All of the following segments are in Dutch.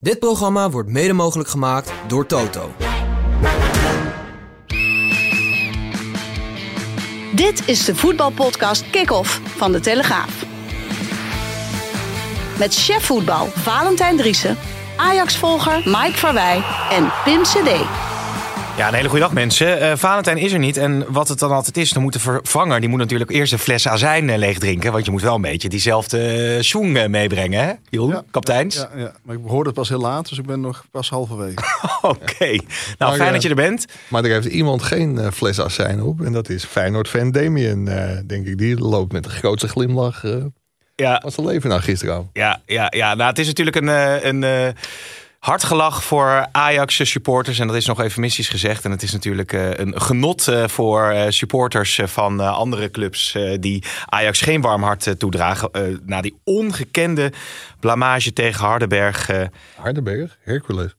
Dit programma wordt mede mogelijk gemaakt door Toto. Dit is de voetbalpodcast Kick-Off van De Telegraaf. Met chef voetbal Valentijn Driessen, Ajax-volger Mike Verwij en Pim CD. Ja, een hele goede dag mensen. Uh, Valentijn is er niet. En wat het dan altijd is, dan moet de vervanger... die moet natuurlijk eerst een fles azijn uh, leeg drinken. Want je moet wel een beetje diezelfde uh, schoen meebrengen, hè? Jeroen, ja, kapiteins? Ja, ja, maar ik hoorde het pas heel laat, dus ik ben nog pas halverwege. Oké. Okay. Nou, fijn dat je er bent. Maar er heeft iemand geen fles azijn op. En dat is Feyenoord-fan Damien, denk ik. Die loopt met de grootste glimlach... ja. Wat zijn leven nou gisteravond. Ja, ja, ja. Nou, het is natuurlijk een... een Hard gelach voor Ajax supporters. En dat is nog eufemistisch gezegd. En het is natuurlijk uh, een genot uh, voor uh, supporters van andere clubs die Ajax geen warm hart toedragen. na die ongekende blamage tegen Hardenberg. Hardenberg? Hercules.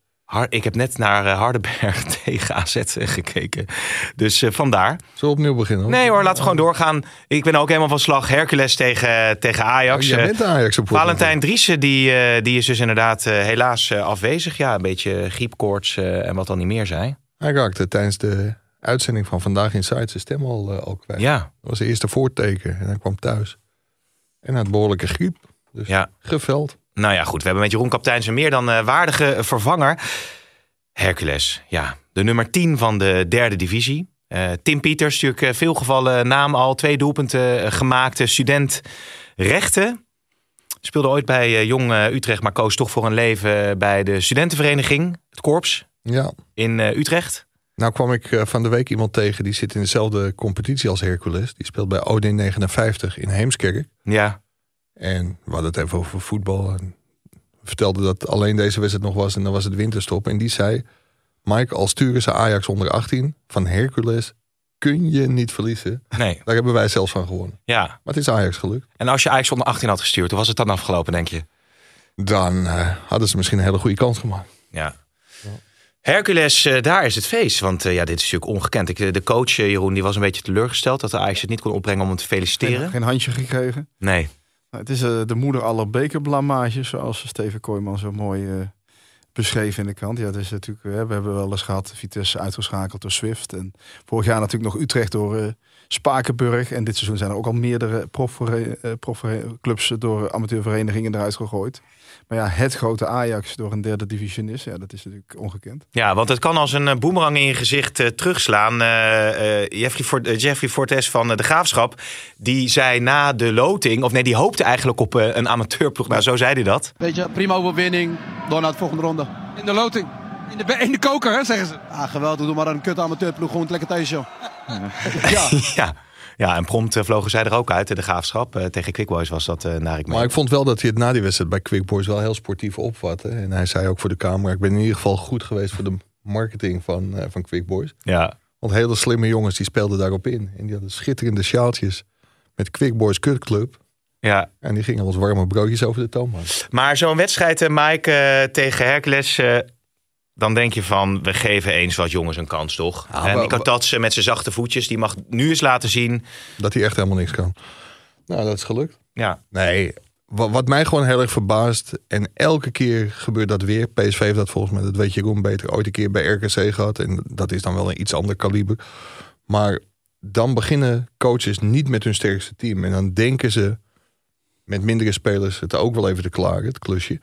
Ik heb net naar uh, Hardenberg tegen AZ eh, gekeken. Dus uh, vandaar. Zullen we opnieuw beginnen? Hoor? Nee hoor, laten we gewoon doorgaan. Ik ben ook helemaal van slag. Hercules tegen, tegen Ajax. Oh, bent Ajax Valentijn Driessen, die, die is dus inderdaad helaas afwezig. Ja, een beetje griepkoorts en wat dan niet meer zei. Hij raakte tijdens de uitzending van Vandaag in Zuid zijn stem al, al kwijt. Ja. Dat was de eerste voorteken. En hij kwam thuis. En had behoorlijke griep. Dus ja. geveld. Nou ja, goed. We hebben met Jeroen Kapteins een meer dan uh, waardige vervanger. Hercules, ja. De nummer 10 van de derde divisie. Uh, Tim Pieters, natuurlijk uh, veel gevallen naam al. Twee doelpunten gemaakte student rechten. Speelde ooit bij Jong Utrecht, maar koos toch voor een leven bij de studentenvereniging. Het Korps ja. in Utrecht. Nou kwam ik van de week iemand tegen die zit in dezelfde competitie als Hercules. Die speelt bij Odin 59 in Heemskerk. Ja. En we hadden het even over voetbal. En vertelde dat alleen deze wedstrijd nog was en dan was het winterstop. En die zei, Mike, als sturen ze Ajax onder 18 van Hercules kun je niet verliezen. Nee. Daar hebben wij zelfs van gewonnen. Ja. Maar het is Ajax gelukt. En als je Ajax onder 18 had gestuurd, hoe was het dan afgelopen, denk je? Dan uh, hadden ze misschien een hele goede kans gemaakt. Ja. Hercules, uh, daar is het feest. Want uh, ja, dit is natuurlijk ongekend. Ik, de coach Jeroen die was een beetje teleurgesteld dat de Ajax het niet kon opbrengen om hem te feliciteren. Geen, geen handje gekregen? Nee. Nou, het is uh, de moeder aller bekerblamages, zoals Steven Kooijman zo mooi beschreef in de krant. Ja, het is natuurlijk, uh, we hebben wel eens gehad Vitesse uitgeschakeld door Swift. En vorig jaar natuurlijk nog Utrecht door Spakenburg. En dit seizoen zijn er ook al meerdere profclubs door amateurverenigingen eruit gegooid. Maar ja, het grote Ajax door een derde divisionist, ja, dat is natuurlijk ongekend. Ja, want het kan als een eh, boemerang in je gezicht uh, terugslaan. Uh, Jeffrey, Fort, Jeffrey Fortes van de Graafschap, die zei na de loting, of nee, die hoopte eigenlijk op een amateurploeg. Nou, zo zei hij dat. Weet je, prima overwinning, door naar de volgende ronde. In de loting? In de, in de koker, hè, zeggen ze. Ah, geweldig, doe maar een kut amateurploeg, gewoon lekker thuis, joh. ja. ja. Ja, en prompt eh, vlogen zij er ook uit. De graafschap uh, tegen Quick Boys was dat uh, naar ik mee. Maar ik vond wel dat hij het na die wedstrijd bij Quick Boys wel heel sportief opvatte. En hij zei ook voor de camera: Ik ben in ieder geval goed geweest voor de marketing van, uh, van Quick Boys. Ja. Want hele slimme jongens die speelden daarop in. En die hadden schitterende sjaaltjes met Quick Boys Cut Club. Ja. En die gingen als warme broodjes over de toonbank. Maar zo'n wedstrijd, Mike, tegen Hercules dan denk je van, we geven eens wat jongens een kans, toch? Ja, en ik had dat ze met zijn zachte voetjes, die mag nu eens laten zien... Dat hij echt helemaal niks kan. Nou, dat is gelukt. Ja. Nee, wat, wat mij gewoon heel erg verbaast... en elke keer gebeurt dat weer. PSV heeft dat volgens mij, dat weet Jeroen beter... ooit een keer bij RKC gehad. En dat is dan wel een iets ander kaliber. Maar dan beginnen coaches niet met hun sterkste team. En dan denken ze met mindere spelers het ook wel even te klaren, het klusje...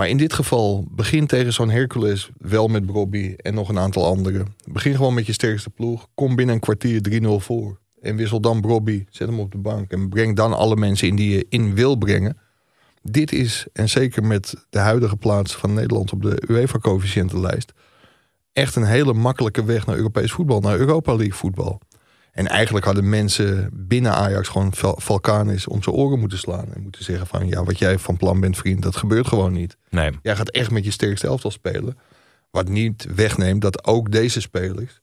Maar in dit geval, begin tegen zo'n Hercules wel met Bobby en nog een aantal anderen. Begin gewoon met je sterkste ploeg. Kom binnen een kwartier 3-0 voor. En wissel dan Bobby, zet hem op de bank. En breng dan alle mensen in die je in wil brengen. Dit is, en zeker met de huidige plaats van Nederland op de UEFA-coëfficiëntenlijst... echt een hele makkelijke weg naar Europees voetbal, naar Europa League voetbal. En eigenlijk hadden mensen binnen Ajax gewoon Val- Valkanis om zijn oren moeten slaan. En moeten zeggen van, ja, wat jij van plan bent, vriend, dat gebeurt gewoon niet. Nee. Jij gaat echt met je sterkste elftal spelen. Wat niet wegneemt dat ook deze spelers.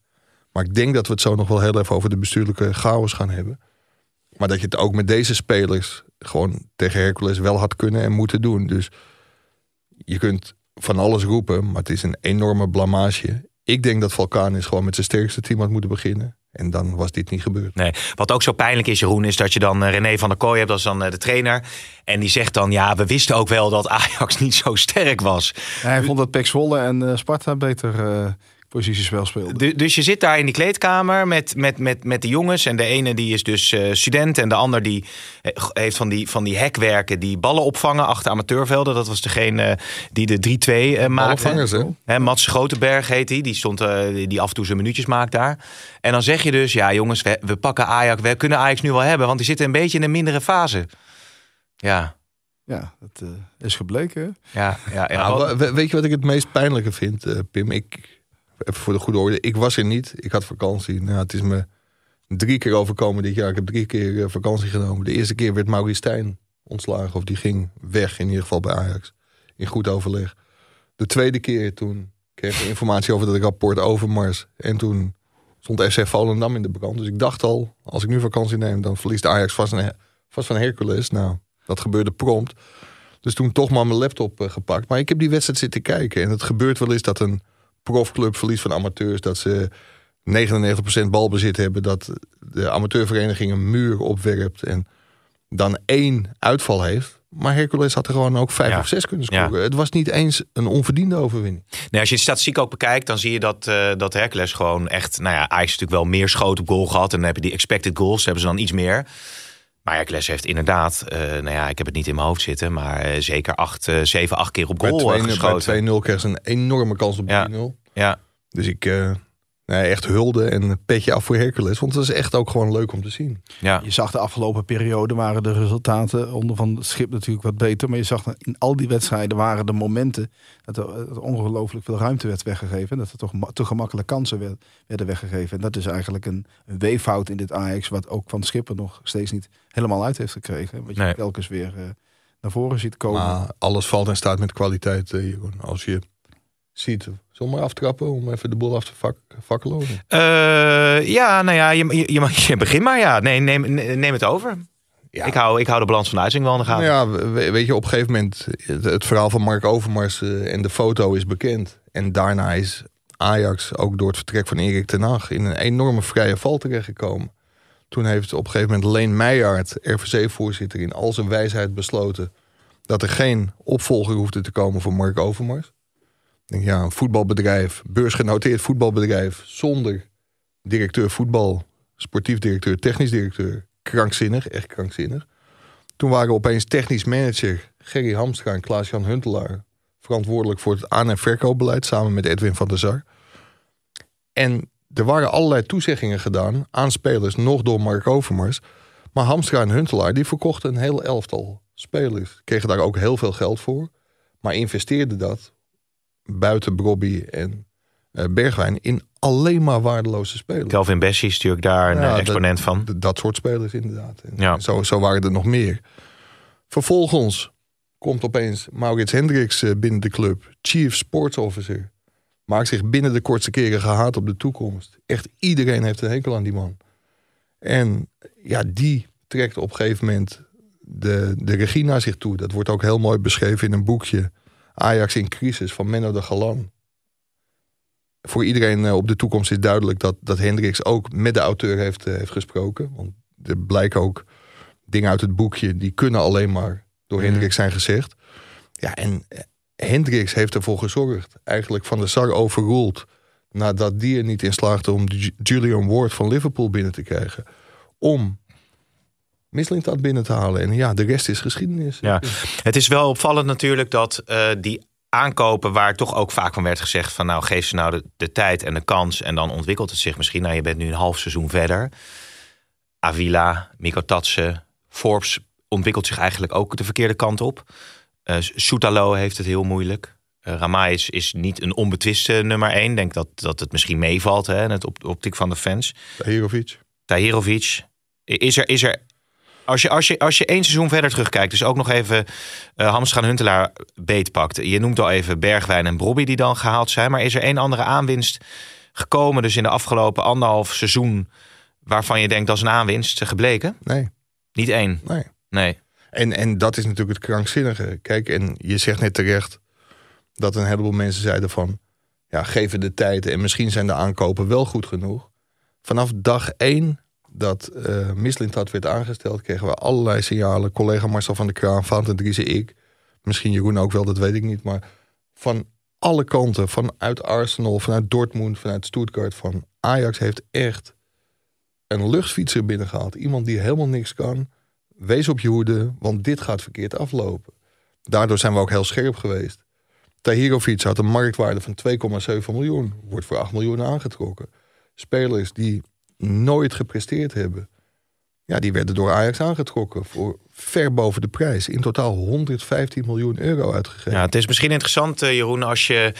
Maar ik denk dat we het zo nog wel heel even over de bestuurlijke chaos gaan hebben. Maar dat je het ook met deze spelers gewoon tegen Hercules wel had kunnen en moeten doen. Dus je kunt van alles roepen, maar het is een enorme blamage. Ik denk dat Valkanis gewoon met zijn sterkste team had moeten beginnen. En dan was dit niet gebeurd. Nee. Wat ook zo pijnlijk is, Jeroen, is dat je dan eh, René van der Kooi hebt, dat is dan eh, de trainer. En die zegt dan, ja, we wisten ook wel dat Ajax niet zo sterk was. Hij vond dat Pek Zwolle en eh, Sparta beter eh positiespel speelden. Du- dus je zit daar in die kleedkamer met, met, met, met de jongens. En de ene die is dus eh, student. En de ander die eh, heeft van die, van die hekwerken die ballen opvangen achter amateurvelden. Dat was degene eh, die de 3-2 eh maakte. Hè? Hè, Mats Grotenberg heet hij. Die, stond, eh, die af en toe zijn minuutjes maakt daar. En dan zeg je dus, ja jongens, we, we pakken Ajax. We kunnen Ajax nu wel hebben, want die zitten een beetje in een mindere fase. Ja, Ja, dat eh, is gebleken. ja, ja. ja. Nou, weet je wat ik het meest pijnlijke vind, Pim? Ik, even voor de goede orde, ik was er niet. Ik had vakantie. Nou, het is me drie keer overkomen dit jaar. Ik heb drie keer eh, vakantie genomen. De eerste keer werd Maurice Stijn ontslagen. Of die ging weg, in ieder geval bij Ajax. In goed overleg. De tweede keer toen kreeg ik informatie over dat rapport Overmars. En toen stond FC Volendam in de brand. Dus ik dacht al, als ik nu vakantie neem... dan verliest Ajax vast, vast van Hercules. Nou, dat gebeurde prompt. Dus toen toch maar mijn laptop eh, gepakt. Maar ik heb die wedstrijd zitten kijken. En het gebeurt wel eens dat een profclub verliest van amateurs. Dat ze 99% balbezit hebben. Dat de amateurvereniging een muur opwerpt. En dan één uitval heeft. Maar Hercules had er gewoon ook vijf Ja. of zes kunnen scoren. Ja. Het was niet eens een onverdiende overwinning. Nee, als je de statistiek ook bekijkt, dan zie je dat, eh dat Hercules gewoon echt... Nou ja, Ajax natuurlijk wel meer schoten op goal gehad. En dan heb je die expected goals, hebben ze dan iets meer. Maar Hercules heeft inderdaad, eh, nou ja, ik heb het niet in mijn hoofd zitten... maar eh, zeker acht, eh, zeven, acht keer op goal Bij eh, 2-0 geschoten. bij 2-0 kreeg ze een enorme kans op 3-0. Ja. Ja, Dus ik nee, echt hulde en een petje af voor Hercules. Want het is echt ook gewoon leuk om te zien. ja. Je zag de afgelopen periode waren de resultaten onder van het schip natuurlijk wat beter. Maar je zag in al die wedstrijden waren de momenten dat er, er ongelooflijk veel ruimte werd weggegeven. Dat er toch te gemakkelijk kansen werd- werden weggegeven. En dat is eigenlijk een, een weeffout in dit Ajax. Wat ook van Schipper nog steeds niet helemaal uit heeft gekregen. Wat je Nee. telkens weer eh, naar voren ziet komen. Maar alles valt en staat met kwaliteit, eh, Jeroen. Als je ziet, zullen we maar aftrappen om even de boel af te vak? Eh, ja, nou ja, je, je, je, mag- je begint maar ja. Nee, neem, neem het over. Ja. Ik, hou, ik hou de balans van de uitzending wel in de gaten. Nou ja, we- weet je, op een gegeven moment, het, het verhaal van Mark Overmars eh, en de foto is bekend. En daarna is Ajax ook door het vertrek van Erik ten Hag in een enorme vrije val terechtgekomen. Toen heeft op een gegeven moment Leen Meijaard, RVC-voorzitter, in al zijn wijsheid besloten dat er geen opvolger hoefde te komen voor Mark Overmars. Denk, ja, een voetbalbedrijf, beursgenoteerd voetbalbedrijf, zonder directeur voetbal, sportief directeur, technisch directeur, krankzinnig, echt krankzinnig. Toen waren opeens technisch manager Gerry Hamstra en Klaas-Jan Huntelaar verantwoordelijk voor het aan- en verkoopbeleid samen met Edwin van der Sar. En er waren allerlei toezeggingen gedaan aan spelers, nog door Mark Overmars. Maar Hamstra en Huntelaar die verkochten een heel elftal spelers. Kregen daar ook heel veel geld voor. Maar investeerden dat buiten Brobby en eh, Bergwijn in alleen maar waardeloze spelers. Kelvin Bessie is natuurlijk daar een Ja, exponent dat, van. Dat soort spelers inderdaad. En Ja. zo, zo waren er nog meer. Vervolgens komt opeens Maurits Hendricks eh, binnen de club. Chief Sports Officer. Maakt zich binnen de kortste keren gehaat op de toekomst. Echt iedereen heeft een hekel aan die man. En ja, die trekt op een gegeven moment de, de regie naar zich toe. Dat wordt ook heel mooi beschreven in een boekje. Ajax in crisis van Menno de Galan. Voor iedereen eh, op de toekomst is duidelijk dat, dat Hendricks ook met de auteur heeft, eh, heeft gesproken. Want er blijken ook dingen uit het boekje die kunnen alleen maar door Mhm. Hendricks zijn gezegd. Ja, en eh, Hendricks heeft ervoor gezorgd, eigenlijk van de Sar overruled, nadat die er niet in slaagde om Ju- Julian Ward van Liverpool binnen te krijgen, om Mislintat binnen te halen. En ja, de rest is geschiedenis. Ja. Het is wel opvallend natuurlijk dat eh, die aankopen waar toch ook vaak van werd gezegd van nou geef ze nou de, de tijd en de kans en dan ontwikkelt het zich misschien. Nou je bent nu een half seizoen verder. Avila, Miko Tatsen, Forbes ontwikkelt zich eigenlijk ook de verkeerde kant op. Eh Soetalo heeft het heel moeilijk. Eh Ramai is, is niet een onbetwiste nummer één. Denk dat, dat het misschien meevalt hè, in het op, optiek van de fans. Herovic. Tahirovic. Is er, is er als je, als, je, als je één seizoen verder terugkijkt, dus ook nog even uh, Hamstra Huntelaar beetpakt. Je noemt al even Bergwijn en Brobby die dan gehaald zijn. Maar is er één andere aanwinst gekomen, dus in de afgelopen anderhalf seizoen, waarvan je denkt dat is een aanwinst gebleken? Nee. Niet één? Nee. Nee. En, en dat is natuurlijk het krankzinnige. Kijk, en je zegt net terecht dat een heleboel mensen zeiden van... ja, geven de tijd en misschien zijn de aankopen wel goed genoeg. Vanaf dag één dat uh, Mislintat werd aangesteld... kregen we allerlei signalen. Collega Marcel van der Kraan, Vaanten Driese, ik... misschien Jeroen ook wel, dat weet ik niet. Maar van alle kanten, vanuit Arsenal, vanuit Dortmund, vanuit Stuttgart... van Ajax heeft echt een luchtfietser binnengehaald. Iemand die helemaal niks kan wees op je hoede, want dit gaat verkeerd aflopen. Daardoor zijn we ook heel scherp geweest. Tahirovic had een marktwaarde van 2,7 miljoen. Wordt voor 8 miljoen aangetrokken. Spelers die nooit gepresteerd hebben. Ja, die werden door Ajax aangetrokken voor ver boven de prijs. In totaal 115 miljoen euro uitgegeven. Ja, het is misschien interessant, eh, Jeroen, als je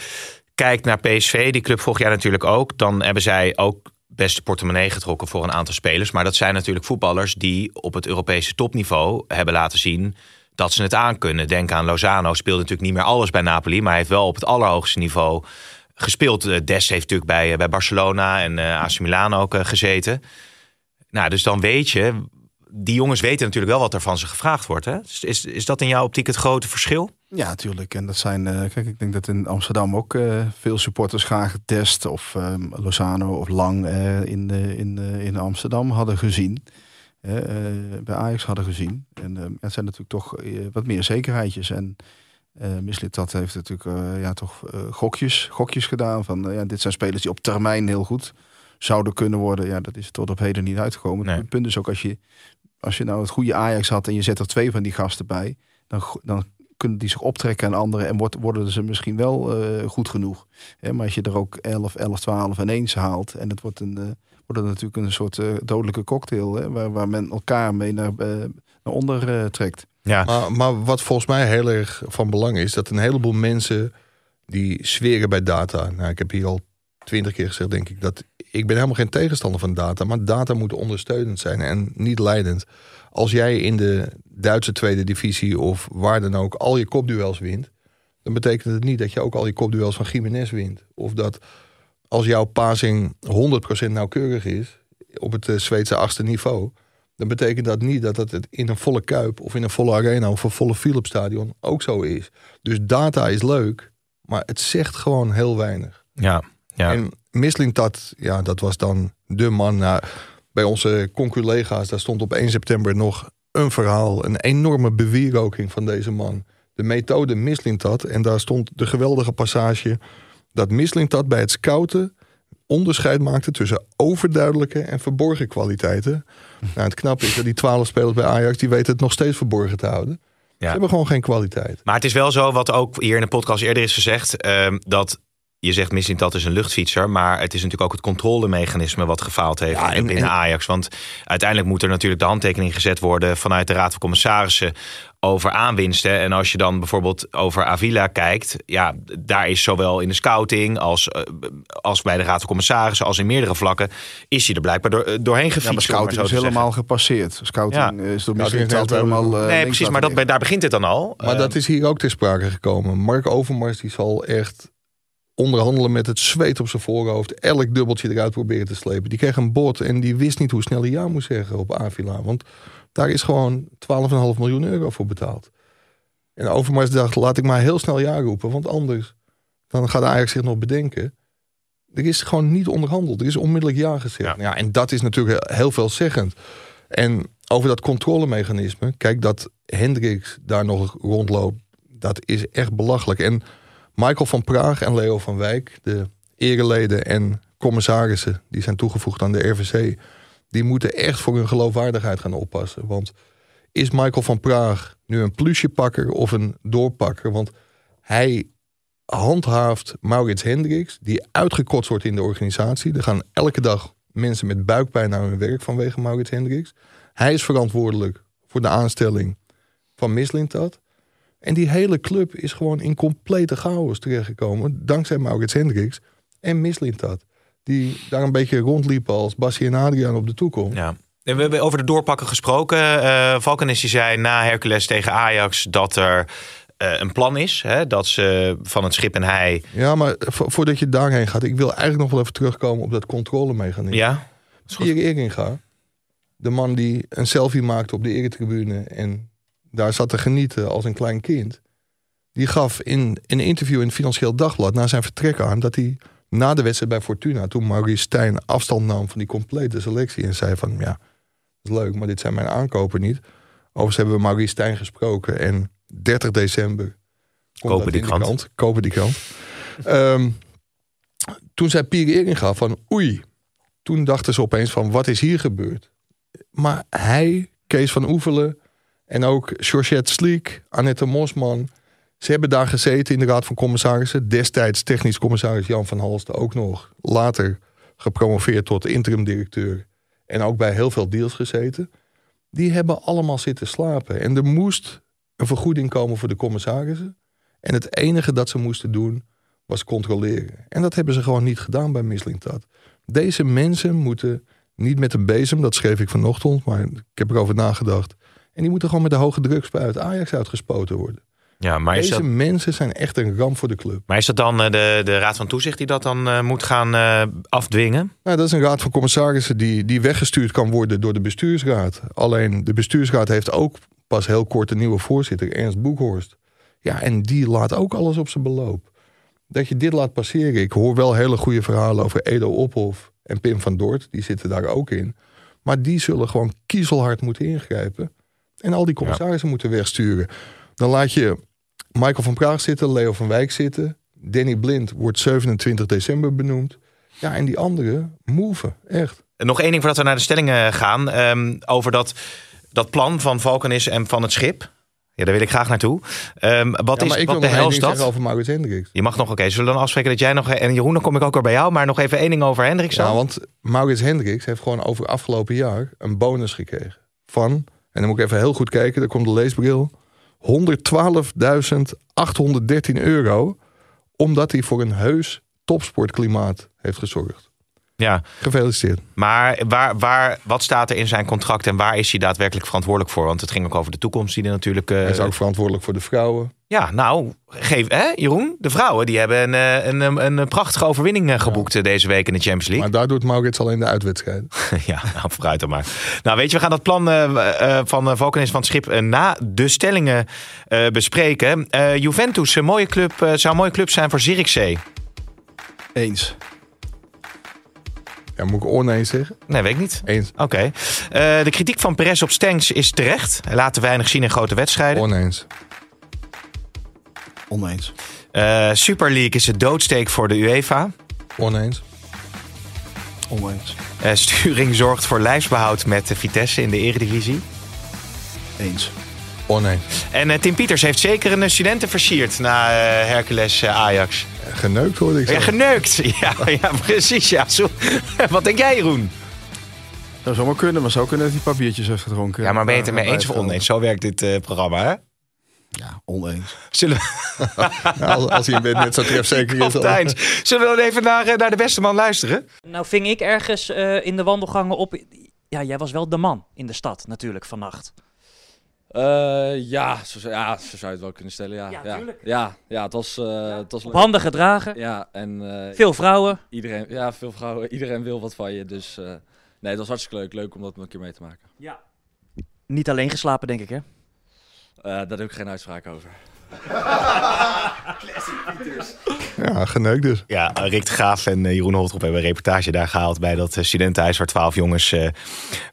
kijkt naar PSV. Die club vorig jaar natuurlijk ook. Dan hebben zij ook beste portemonnee getrokken voor een aantal spelers. Maar dat zijn natuurlijk voetballers die op het Europese topniveau hebben laten zien dat ze het aankunnen. Denk aan Lozano, speelt natuurlijk niet meer alles bij Napoli, maar hij heeft wel op het allerhoogste niveau gespeeld. Eh, Des heeft natuurlijk bij, eh, bij Barcelona en uh, AC Milan ook gezeten. Nou, dus dan weet je, die jongens weten natuurlijk wel wat er van ze gevraagd wordt. Hè? Is, is dat in jouw optiek het grote verschil? Ja, natuurlijk. En dat zijn, kijk, ik denk dat in Amsterdam ook veel supporters graag Dest of um, Lozano of Lang in, in, in Amsterdam hadden gezien. bij Ajax hadden gezien. En ehm, het zijn natuurlijk toch wat meer zekerheidjes. En Mislit dat heeft natuurlijk ja, toch gokjes, gokjes gedaan. Van ja, dit zijn spelers die op termijn heel goed zouden kunnen worden. Ja, dat is tot op heden niet uitgekomen. Nee. Het punt is ook als je, als je nou het goede Ajax had en je zet er twee van die gasten bij, dan, dan kunnen die zich optrekken aan anderen en wordt, worden ze misschien wel uh, goed genoeg. maar als je er ook 11, 11, 12 en 1 haalt en het wordt, een, uh, wordt het natuurlijk een soort uh, dodelijke cocktail hè, waar, waar men elkaar mee naar, naar onder trekt. Maar, wat volgens mij heel erg van belang is, dat een heleboel mensen die zweren bij data. Nou, ik heb hier al twintig keer gezegd, denk ik, dat ik ben helemaal geen tegenstander van data, maar data moet ondersteunend zijn en niet leidend. Als jij in de Duitse tweede divisie of waar dan ook al je kopduels wint, dan betekent het niet dat je ook al je kopduels van Jiménez wint. Of dat als jouw passing 100% nauwkeurig is op het uh, Zweedse achtste niveau, dan betekent dat niet dat het in een volle kuip of in een volle arena of een volle Philips stadion ook zo is. Dus data is leuk, maar het zegt gewoon heel weinig. Ja, ja. En Mislintat, ja, dat was dan de man. Nou, bij onze conculega's, daar stond op 1 september nog een verhaal. Een enorme bewieroking van deze man. De methode Mislintat. En daar stond de geweldige passage dat Mislintat bij het scouten onderscheid maakte tussen overduidelijke en verborgen kwaliteiten. Nou, het knappe is dat die twaalf spelers bij Ajax, die weten het nog steeds verborgen te houden. Ze hebben gewoon geen kwaliteit. Maar het is wel zo, wat ook hier in de podcast eerder is gezegd, uh, dat je zegt misschien dat is een luchtfietser, maar het is natuurlijk ook het controlemechanisme wat gefaald heeft ja, binnen Ajax. Want uiteindelijk moet er natuurlijk de handtekening gezet worden vanuit de Raad van Commissarissen over aanwinsten. En als je dan bijvoorbeeld over Avila kijkt, ja, daar is zowel in de scouting als, uh, als bij de Raad van Commissarissen, als in meerdere vlakken, is hij er blijkbaar door, uh, doorheen gefietst. Ja, maar scouting is helemaal gepasseerd. Scouting ja. is door misschien altijd helemaal. Uh, nee, precies, maar dat, daar begint het dan al. Maar dat is hier ook ter sprake gekomen. Mark Overmars die zal echt onderhandelen met het zweet op zijn voorhoofd. Elk dubbeltje eruit proberen te slepen. Die kreeg een bod en die wist niet hoe snel hij ja moest zeggen op Avila. Want daar is gewoon 12,5 miljoen euro voor betaald. En Overmars dacht, laat ik maar heel snel ja roepen. Want anders dan gaat Ajax zich nog bedenken. Er is gewoon niet onderhandeld. Er is onmiddellijk ja gezegd. Ja. ja en dat is natuurlijk heel veelzeggend. En over dat controlemechanisme. Kijk, dat Hendricks daar nog rondloopt. Dat is echt belachelijk. En Michael van Praag en Leo van Wijk, de ereleden en commissarissen die zijn toegevoegd aan de RVC, die moeten echt voor hun geloofwaardigheid gaan oppassen. Want is Michael van Praag nu een plusjepakker of een doorpakker? Want hij handhaaft Maurits Hendricks, die uitgekotst wordt in de organisatie. Er gaan elke dag mensen met buikpijn naar hun werk vanwege Maurits Hendricks. Hij is verantwoordelijk voor de aanstelling van Mislintat. En die hele club is gewoon in complete chaos terechtgekomen. Dankzij Maurits Hendricks en Mislintat. die daar een beetje rondliepen als Bassi en Adriaan op de toekomst. Ja. En we hebben over de doorpakken gesproken. Uh, Valkenis die zei na Hercules tegen Ajax dat er uh, een plan is. Hè, dat ze van het schip en hij... Ja, maar vo voordat je daarheen gaat, ik wil eigenlijk nog wel even terugkomen op dat controlemechanisme. Ja. Pierre Eringa, de man die een selfie maakte op de eretribune en daar zat te genieten als een klein kind. Die gaf in, een interview in het Financieel Dagblad na zijn vertrek aan dat hij na de wedstrijd bij Fortuna, toen Maurice Stijn afstand nam van die complete selectie en zei van ja, dat is leuk, maar dit zijn mijn aankopen niet. Overigens hebben we Maurice Stijn gesproken en 30 december kopen die krant. krant. Kopen die krant. um, toen zei Pierre Eringa van oei, toen dachten ze opeens van wat is hier gebeurd? Maar hij, Kees van Oevelen en ook Georgette Sliek, Annette Mosman, ze hebben daar gezeten in de Raad van Commissarissen. Destijds technisch commissaris Jan van Halsten ook nog. Later gepromoveerd tot interim directeur. En ook bij heel veel deals gezeten. Die hebben allemaal zitten slapen. En er moest een vergoeding komen voor de commissarissen. En het enige dat ze moesten doen was controleren. En dat hebben ze gewoon niet gedaan bij Mislintat. Deze mensen moeten niet met een bezem, dat schreef ik vanochtend, maar ik heb erover nagedacht. En die moeten gewoon met de hoge drukspuit Ajax uitgespoten worden. Ja, maar Deze dat... mensen zijn echt een ramp voor de club. Maar is dat dan eh, de, de Raad van Toezicht die dat dan uh, moet gaan uh, afdwingen? Nou, dat is een raad van commissarissen die, die weggestuurd kan worden door de bestuursraad. Alleen de bestuursraad heeft ook pas heel kort een nieuwe voorzitter, Ernst Boekhorst. Ja, en die laat ook alles op zijn beloop. Dat je dit laat passeren. Ik hoor wel hele goede verhalen over Edo Ophof en Pim van Doort. Die zitten daar ook in. Maar die zullen gewoon kiezelhard moeten ingrijpen. En al die commissarissen moeten wegsturen. Dan laat je Michael van Praag zitten, Leo van Wijk zitten. Danny Blind wordt 27 december benoemd. Ja, en die anderen move, echt. Nog één ding voordat we naar de stellingen gaan. Um, over dat, dat plan van Valkenis en van het schip. Ja, daar wil ik graag naartoe. Um, wat ja, is wat de over Maurits Hendricks. Je mag nog, oké, okay, zullen we dan afspreken dat jij nog... En Jeroen, dan kom ik ook weer bij jou. Maar nog even één ding over Hendricks Ja, want Maurits Hendricks heeft gewoon over afgelopen jaar een bonus gekregen. Van, en dan moet ik even heel goed kijken, daar komt de leesbril. 112.813 euro. Omdat hij voor een heus topsportklimaat heeft gezorgd. Ja. Gefeliciteerd. Maar waar, waar, wat staat er in zijn contract en waar is hij daadwerkelijk verantwoordelijk voor? Want het ging ook over de toekomst die er natuurlijk... Uh... Hij is ook verantwoordelijk voor de vrouwen. Ja, nou, geef, hè, Jeroen? De vrouwen die hebben een, eh, een, een, een prachtige overwinning eh, geboekt ja. deze week in de Champions League. Maar daar doet Maurits alleen de uitwedstrijd. ja, nou, vooruit dan maar. Nou, weet je, we gaan dat plan uh, uh, van Valkenis van het Schip na de stellingen bespreken. Juventus, een mooie club, zou een mooie club zijn voor Zirkzee. Eens. Ja, moet ik oneens zeggen? Nee, weet ik niet. Eens. Oké. Okay. Uh, de kritiek van Perez op Stengs is terecht. Hij laat te weinig zien in grote wedstrijden. Oneens. Oneens. Uh, Super League is het doodsteek voor de UEFA. Oneens. Oneens. Uh, sturing zorgt voor lijfsbehoud met de Vitesse in de eredivisie. Eens. Oneens. En uh, Tim Pieters heeft zeker een studenten versierd na Hercules Ajax. Geneukt hoorde ik zo. Ja, geneukt. Ja, ja precies. Ja. Zo. Wat denk jij, Jeroen? Dat zou maar kunnen, maar zo kunnen dat hij papiertjes heeft gedronken. Ja, maar ben je het er mee eens of oneens? Zo werkt dit uh, programma, hè? Ja, oneens. Zullen we... als hij bent net zo trefzeker is. Zullen we dan even naar, naar de beste man luisteren? Nou ving ik ergens uh, in de wandelgangen op... Ja, jij was wel de man in de stad natuurlijk vannacht. Uh, ja, zo, ja, zo zou je het wel kunnen stellen. Ja, ja, ja, ja, ja het was, uh, het was Handen gedragen. Ja, en uh, veel vrouwen. Iedereen, ja, veel vrouwen. Iedereen wil wat van je. Dus nee, het was hartstikke leuk. Leuk om dat een keer mee te maken. Ja. Niet alleen geslapen, denk ik, hè? daar heb ik geen uitspraak over. Ja, geneukt dus. Ja, Rick de Graaf en Jeroen Holtrop hebben een reportage daar gehaald bij dat studentenhuis waar twaalf jongens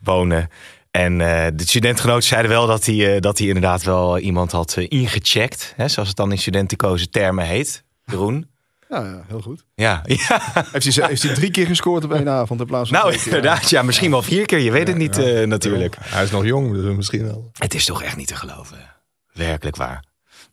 wonen. En uh, de studentgenoten zeiden wel dat hij, uh, dat hij inderdaad wel iemand had uh, ingecheckt. Hè, zoals het dan in studentenkozen termen heet. Jeroen. Ja, ja, heel goed. Ja, ja. Heeft, hij, heeft hij drie keer gescoord op één avond in plaats van Nou, inderdaad. Ja, misschien wel vier keer. Je weet het niet natuurlijk. Hij is nog jong, dus misschien wel. Het is toch echt niet te geloven. Werkelijk waar.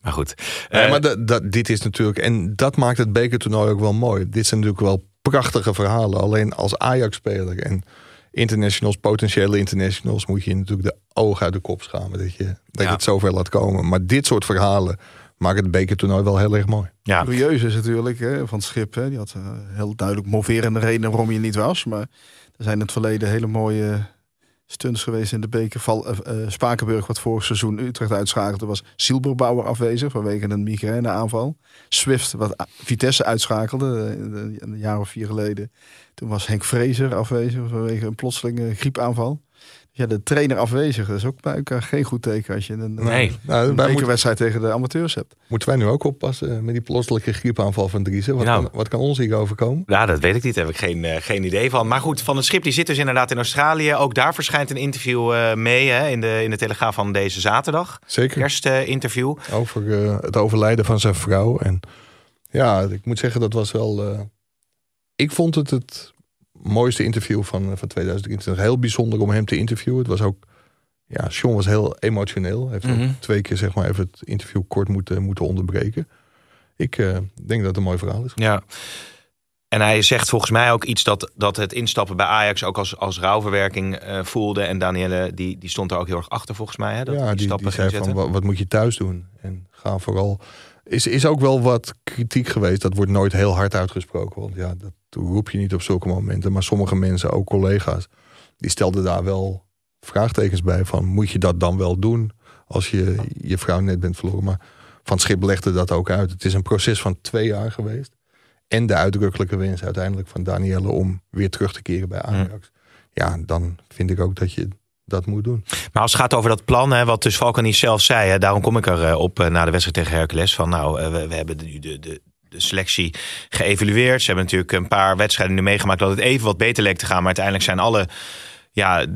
Maar goed. Maar dat, dat, dit is natuurlijk... En dat maakt het bekertoernooi ook wel mooi. Dit zijn natuurlijk wel prachtige verhalen. Alleen als Ajax-speler en internationals, potentiële internationals, moet je natuurlijk de ogen uit de kop schamen dat je, dat je het zover laat komen. Maar dit soort verhalen maken het bekertoernooi wel heel erg mooi. Ja. Curieus is natuurlijk hè, van het Schip. Hè. Die had eh, heel duidelijk moverende redenen waarom je niet was. Maar er zijn in het verleden hele mooie stunts geweest in de beker. Val, eh, eh, Spakenburg, wat vorig seizoen Utrecht uitschakelde, was Silberbouwer afwezig vanwege een migraineaanval. Swift, wat Vitesse uitschakelde eh, een een jaar of vier geleden. Toen was Henk Vrezer afwezig vanwege een plotselinge griepaanval. Ja, de trainer afwezig, dat is ook bij elkaar geen goed teken als je een, Nee. Nou, een wij moeten, bekerwedstrijd tegen de amateurs hebt. moeten wij nu ook oppassen met die plotselinge griepaanval van Driessen? Wat, Nou. kan, wat kan ons hier overkomen? Ja, dat weet ik niet. Daar heb ik geen, eh, geen idee van. Maar goed, Van het Schip die zit dus inderdaad in Australië. Ook daar verschijnt een interview eh, mee hè, in, de, in de Telegraaf van deze zaterdag. Zeker. Kerstinterview. Over eh, het overlijden van zijn vrouw. En ja, ik moet zeggen, dat was wel. eh, ik vond het het mooiste interview van, eh, van 2023. Heel bijzonder om hem te interviewen. Het was ook. Ja, Sean was heel emotioneel. Hij heeft ook Mhm. twee keer zeg maar even het interview kort moeten, moeten onderbreken. Ik eh, denk dat het een mooi verhaal is. Ja. En hij zegt volgens mij ook iets dat, dat het instappen bij Ajax ook als, als rouwverwerking eh, voelde. En Danielle, die, die stond er ook heel erg achter volgens mij. Hè, dat ja, die, die, die zei van wat, wat moet je thuis doen? En ga vooral. Is, is ook wel wat kritiek geweest. Dat wordt nooit heel hard uitgesproken. Want ja, dat roep je niet op zulke momenten. Maar sommige mensen, ook collega's, die stelden daar wel vraagtekens bij. Van moet je dat dan wel doen als je je vrouw net bent verloren? Maar Van Schip legde dat ook uit. Het is een proces van twee jaar geweest. En de uitdrukkelijke wens uiteindelijk van Danielle om weer terug te keren bij Ajax. Ja, dan vind ik ook dat je dat moet doen. Maar als het gaat over dat plan, hè, wat dus Valkanies zelf zei, hè, daarom kom ik er eh, op eh, na de wedstrijd tegen Hercules. Van nou, eh, we, we hebben nu de, de, de selectie geëvalueerd. Ze hebben natuurlijk een paar wedstrijden nu meegemaakt dat het even wat beter leek te gaan. Maar uiteindelijk zijn alle ja,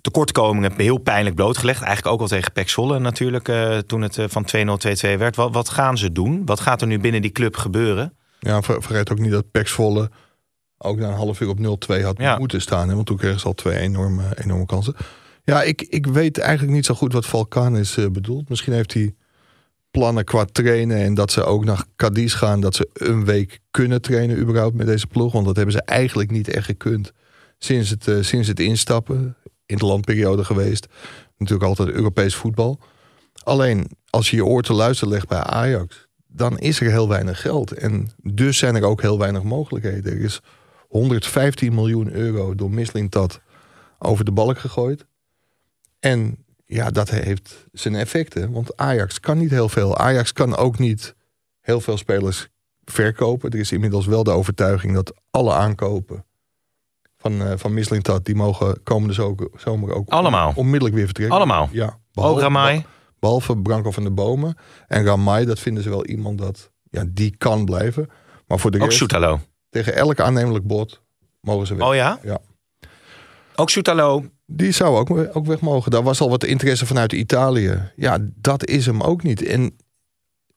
tekortkomingen heel pijnlijk blootgelegd. Eigenlijk ook al tegen Pek Zwolle natuurlijk, toen het van 2-0 2-2 werd. Wat, wat gaan ze doen? Wat gaat er nu binnen die club gebeuren? Ja, ver- vergeet ook niet dat Pax Volle ook na een half uur op 0-2 had Ja. moeten staan. Hè? Want toen kregen ze al twee enorme, enorme kansen. Ja, ik, ik weet eigenlijk niet zo goed wat Valkaan is eh, bedoeld. Misschien heeft hij plannen qua trainen en dat ze ook naar Cadiz gaan. Dat ze een week kunnen trainen überhaupt met deze ploeg. Want dat hebben ze eigenlijk niet echt gekund sinds het, eh, sinds het instappen. In de landperiode geweest. Natuurlijk altijd Europees voetbal. Alleen als je je oor te luisteren legt bij Ajax, dan is er heel weinig geld. En dus zijn er ook heel weinig mogelijkheden. Er is 115 miljoen euro door Mislintat over de balk gegooid. En ja, dat heeft zijn effecten. Want Ajax kan niet heel veel. Ajax kan ook niet heel veel spelers verkopen. Er is inmiddels wel de overtuiging dat alle aankopen van, eh van Mislintat... die mogen komende zo- zomer ook Allemaal? onmiddellijk weer vertrekken. Allemaal? Ja. Ook Ramai? Behalve Branko van de Bomen. En Ramai, dat vinden ze wel iemand dat... Ja, die kan blijven. Maar voor de Ook rest, Soetalo? tegen elk aannemelijk bod mogen ze weg. Oh ja? Ja. Ook Soetalo? Die zou ook, ook weg mogen. Daar was al wat interesse vanuit Italië. Ja, dat is hem ook niet. En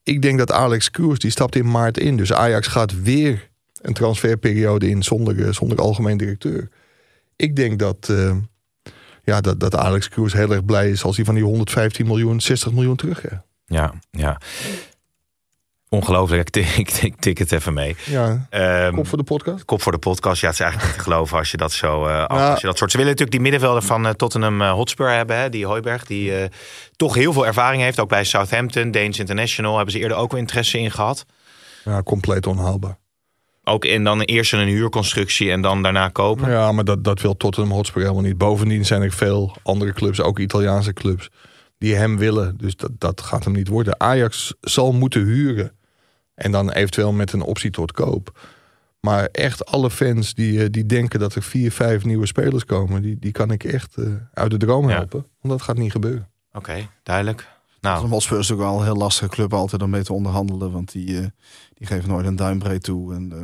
ik denk dat Alex Kroes, die stapt in maart in. Dus Ajax gaat weer een transferperiode in zonder, eh, zonder algemeen directeur. Ik denk dat, eh, ja, dat, dat Alex Kroes heel erg blij is als hij van die 115 miljoen 60 miljoen terug. Ja, ja. Ongelooflijk. Ik tik, ik tik- het even mee. Ja, Ehm, kop voor de podcast. kop voor de podcast. Ja, het is eigenlijk niet te geloven als je dat zo. eh, als je dat soort. Ze willen natuurlijk die middenvelder van eh, Tottenham eh, Hotspur hebben. Hè, die Hooiberg. Die toch heel veel ervaring heeft. Ook bij Southampton, Danes International. Hebben ze eerder ook wel interesse in gehad. Ja, compleet onhaalbaar. Ook in dan eerst een huurconstructie en dan daarna kopen. Ja, maar dat, dat wil Tottenham Hotspur helemaal niet. Bovendien zijn er veel andere clubs, ook Italiaanse clubs, die hem willen. Dus dat, dat gaat hem niet worden. Ajax zal moeten huren. En dan eventueel met een optie tot koop. Maar echt alle fans die, eh, die denken dat er vier, vijf nieuwe spelers komen, die, die kan ik echt eh, uit de droom Ja. helpen. Want dat gaat niet gebeuren. Oké, duidelijk. Nou, De Hotspur is ook wel een heel lastige club altijd om mee te onderhandelen. Want die, eh, die geven nooit een duimbreed toe. En eh,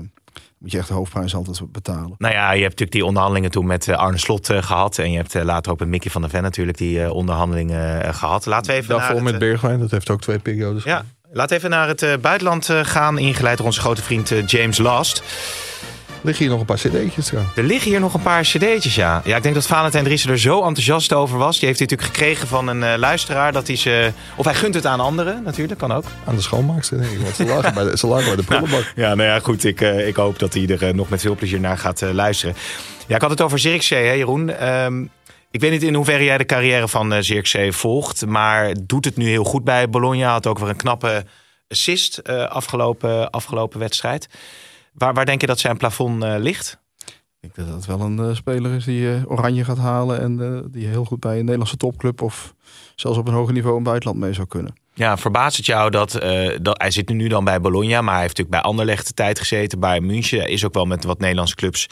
moet je echt de hoofdprijs altijd betalen. Nou ja, je hebt natuurlijk die onderhandelingen toen met Arne Slot eh, gehad. En je hebt later ook met Mickey van der Ven natuurlijk die onderhandelingen eh, gehad. Laten we even naar Daarvoor met Bergwijn, dat heeft ook twee periodes. Ja, we even naar het eh, buitenland eh, gaan. Ingeleid door onze grote vriend eh, James Last. Liggen hier nog een paar cd'tjes trouwens. Er liggen hier nog een paar cd'tjes, ja. Ja, ik denk dat Valentijn Driessen er zo enthousiast over was. Die heeft hij natuurlijk gekregen van een luisteraar. Dat hij ze... Of hij gunt het aan anderen, natuurlijk, kan ook. Aan de schoonmaakster, denk ik. Want ze lagen bij de, ze lagen bij de prullenbak. Ja, nou ja, goed. Ik, ik hoop dat hij er nog met veel plezier naar gaat luisteren. Ja, ik had het over Zirkzee, hè, Jeroen. Ehm, ik weet niet in hoeverre jij de carrière van eh Zirkzee volgt. Maar doet het nu heel goed bij Bologna. Had ook weer een knappe assist eh, afgelopen, afgelopen wedstrijd. Waar, waar denk je dat zijn plafond eh, ligt? Ik denk dat dat wel een speler is die oranje gaat halen. En die heel goed bij een Nederlandse topclub of zelfs op een hoger niveau in het buitenland mee zou kunnen. Ja, verbaast het jou dat, dat hij zit nu dan bij Bologna, maar hij heeft natuurlijk bij Anderlecht de tijd gezeten, bij München. Is ook wel met wat Nederlandse clubs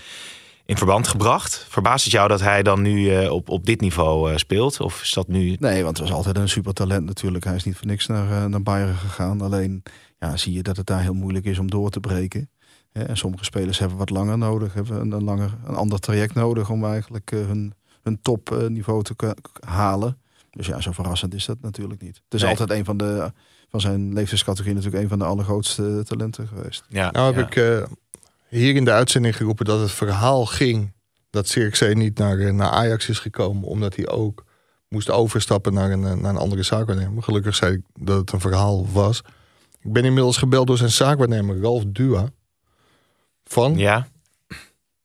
in verband gebracht. Verbaast het jou dat hij dan nu eh, op, op dit niveau eh, speelt? Of is dat nu... Nee, want het was altijd een supertalent natuurlijk. Hij is niet voor niks naar, eh, naar Bayern gegaan. Alleen ja, zie je dat het daar heel moeilijk is om door te breken. Hè, En sommige spelers hebben wat langer nodig, hebben een, een, langer, een ander traject nodig om eigenlijk hun, hun topniveau te halen. Dus ja, zo verrassend is dat natuurlijk niet. Het is Nee. altijd een van de van zijn leeftijdscategorie natuurlijk een van de allergrootste talenten geweest. Ja, Nou heb ja. ik eh, hier in de uitzending geroepen dat het verhaal ging dat Zirkzee niet naar, eh, naar Ajax is gekomen, omdat hij ook moest overstappen naar een, eh, naar een andere zaakwaarnemer. Gelukkig zei ik dat het een verhaal was. Ik ben inmiddels gebeld door zijn zaakwaarnemer Ralf Dua van Ja,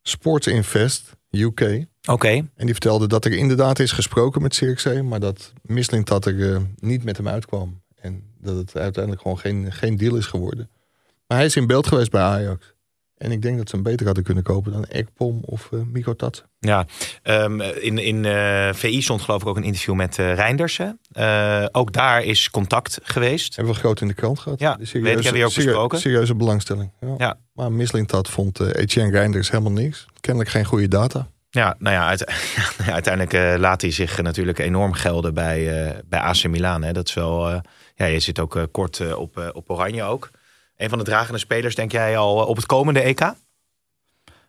Sports Invest UK. oké. En die vertelde dat er inderdaad is gesproken met Zirkzee, maar dat Mislintat er eh, niet met hem uitkwam. En dat het uiteindelijk gewoon geen, geen deal is geworden. Maar hij is in beeld geweest bij Ajax. En ik denk dat ze hem beter hadden kunnen kopen dan Ekpom of eh Miko Tat. Ja, ehm, in, in eh, VI stond geloof ik ook een interview met eh Reindersen. Eh, ook daar is contact geweest. Hebben we groot in de krant gehad. Ja, De weet ik, heb ook besproken. Serieuze belangstelling. Ja. Ja. Maar Mislintat vond eh, Etienne Reinders helemaal niks. Kennelijk geen goede data. Ja, nou ja, uite- uiteindelijk eh, laat hij zich eh, natuurlijk enorm gelden bij, eh, bij AC Milan. Hè. Dat is wel, eh, ja, je zit ook eh, kort eh, op, eh, op Oranje ook. Een van de dragende spelers, denk jij al eh, op het komende EK?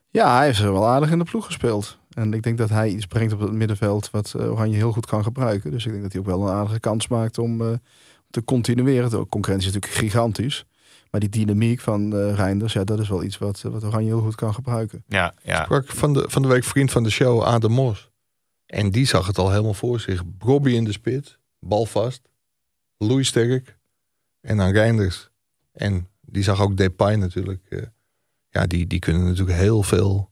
Ja, hij heeft er wel aardig in de ploeg gespeeld. En ik denk dat hij iets brengt op het middenveld wat eh, Oranje heel goed kan gebruiken. Dus ik denk dat hij ook wel een aardige kans maakt om eh, te continueren. De concurrentie is natuurlijk gigantisch. Maar die dynamiek van eh Reinders, ja, dat is wel iets wat, wat Oranje heel goed kan gebruiken. Ja, ja. sprak van de, van de week vriend van de show, Adam Mos. En die zag het al helemaal voor zich. Bobby in de spits, bal vast. Louis sterk. En dan Reinders. En die zag ook Depay natuurlijk. eh, ja, die, die kunnen natuurlijk heel veel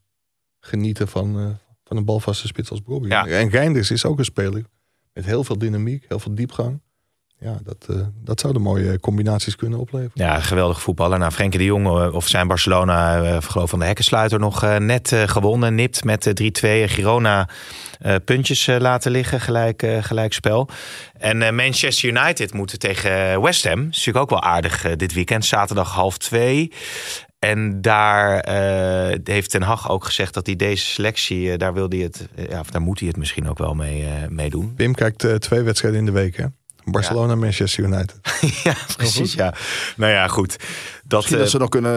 genieten van, eh, van een balvaste spits als Bobby. Ja. En Reinders is ook een speler met heel veel dynamiek, heel veel diepgang. Ja, dat, eh, dat zouden mooie combinaties kunnen opleveren. Ja, geweldig voetballer. Nou, Frenkie de Jong eh, of zijn Barcelona, eh geloof van de hekkensluiter, nog net gewonnen. Nipt met eh, 3-2. Girona puntjes laten liggen, gelijk, gelijk spel. En Manchester United moeten tegen West Ham. is natuurlijk ook wel aardig dit weekend. Zaterdag half twee. En daar heeft Ten Hag ook gezegd dat hij deze selectie, daar wil hij het, ja, daar moet hij het misschien ook wel mee, eh, mee doen. Pim kijkt twee wedstrijden in de week, hè? Barcelona, Manchester United. ja, precies. Ja. Nou ja, goed. Dat, Misschien eh, dat ze nog kunnen,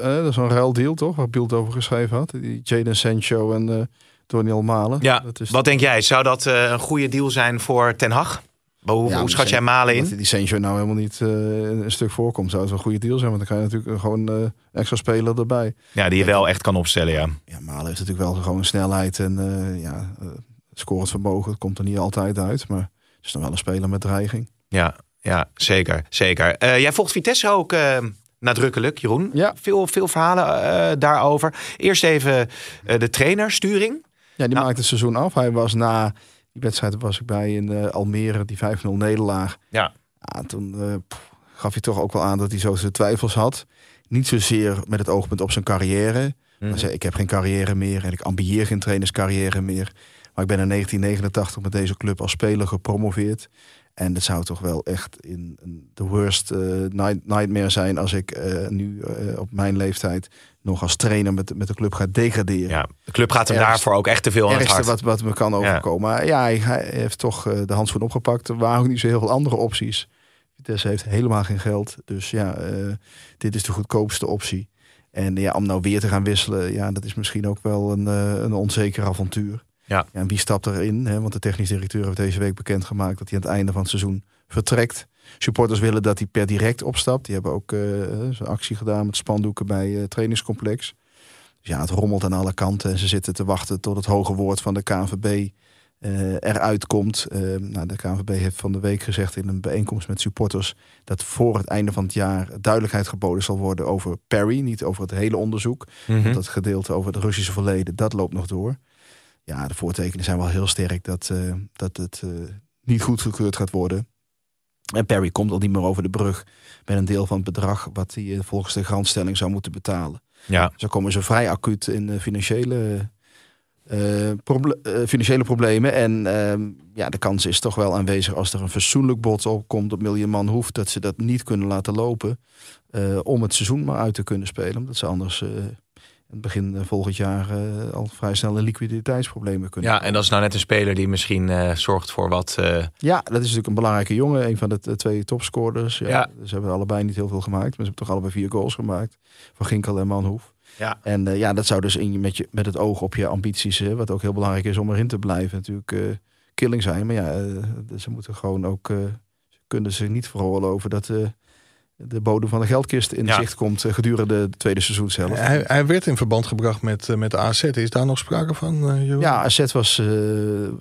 eh, eh, dat is een ruildeal toch, waar Bielt over geschreven had. Die Jadon Sancho en eh Daniel Malen. Ja, dat is wat denk jij? Zou dat eh, een goede deal zijn voor Ten Hag? Hoe, Ja, hoe schat jij Malen in? die Sancho nou helemaal niet eh, een stuk voorkomt, zou het wel een goede deal zijn. Want dan kan je natuurlijk gewoon eh, extra speler erbij. Ja, die je wel echt kan opstellen, ja. Ja, Malen heeft natuurlijk wel gewoon snelheid en eh ja, eh, scorend vermogen. Het komt er niet altijd uit, maar is dan wel een speler met dreiging. Ja, ja zeker. zeker. Eh, jij volgt Vitesse ook eh, nadrukkelijk, Jeroen. Ja. Veel, veel verhalen eh, daarover. Eerst even eh, de trainer, Sturing. Ja, die Nou. maakte het seizoen af. Hij was na die wedstrijd was ik bij in eh, Almere, die 5-0 nederlaag. Ja. Ja, toen eh, pff, gaf hij toch ook wel aan dat hij zo zijn twijfels had. Niet zozeer met het oogpunt op zijn carrière. Hij zei, ik heb geen carrière meer en ik ambieer geen trainerscarrière meer. Maar ik ben in 1989 met deze club als speler gepromoveerd. En het zou toch wel echt in de worst eh, night- nightmare zijn als ik eh, nu eh, op mijn leeftijd nog als trainer met, met de club ga degraderen. Ja, de club gaat hem Ergst- daarvoor ook echt te veel aan het hart. wat, wat me kan overkomen. Maar ja, hij, hij heeft toch de handschoen opgepakt. Er waren ook niet zo heel veel andere opties. Vitesse heeft helemaal geen geld. Dus ja, dit is de goedkoopste optie. En ja, om nou weer te gaan wisselen, ja, dat is misschien ook wel een, een onzeker avontuur. Ja. en wie stapt erin? Hè? Want de technisch directeur heeft deze week bekendgemaakt dat hij aan het einde van het seizoen vertrekt. Supporters willen dat hij per direct opstapt. Die hebben ook eh zo'n actie gedaan met spandoeken bij het trainingscomplex. Dus ja, het rommelt aan alle kanten. En ze zitten te wachten tot het hoge woord van de KNVB eh, eruit komt. Eh, nou, de KNVB heeft van de week gezegd in een bijeenkomst met supporters... dat voor het einde van het jaar duidelijkheid geboden zal worden over Perry. Niet over het hele onderzoek. Want dat gedeelte over het Russische verleden, dat loopt nog door. Ja, de voortekenen zijn wel heel sterk dat, eh, dat het eh, niet goedgekeurd gaat worden. En Perry komt al niet meer over de brug met een deel van het bedrag wat hij eh, volgens de garantstelling zou moeten betalen. Ja. Zo komen ze vrij acuut in financiële, proble- financiële problemen. En ehm, ja, de kans is toch wel aanwezig als er een verzoenlijk bod opkomt op miljoen man hoeft, dat ze dat niet kunnen laten lopen om het seizoen maar uit te kunnen spelen. Omdat ze anders het begin eh, volgend jaar eh, al vrij snel in liquiditeitsproblemen kunnen. ja, en dat is nou net een speler die misschien eh, zorgt voor wat... Ja, dat is natuurlijk een belangrijke jongen. Een van de twee topscorers. Ja, Ja. Ze hebben allebei niet heel veel gemaakt. Maar ze hebben toch allebei vier goals gemaakt. Van Ginkel en Manhoef. Ja. En ja, dat zou dus in, met, je, met het oog op je ambities, wat ook heel belangrijk is om erin te blijven, natuurlijk killing zijn. Maar ja, ze moeten gewoon ook, ze kunnen zich niet veroorloven dat de bodem van de geldkist in Ja. zicht komt eh, gedurende het tweede seizoen zelf. Hij, hij werd in verband gebracht met, eh, met AZ. Is daar nog sprake van, eh? Ja, AZ was eh,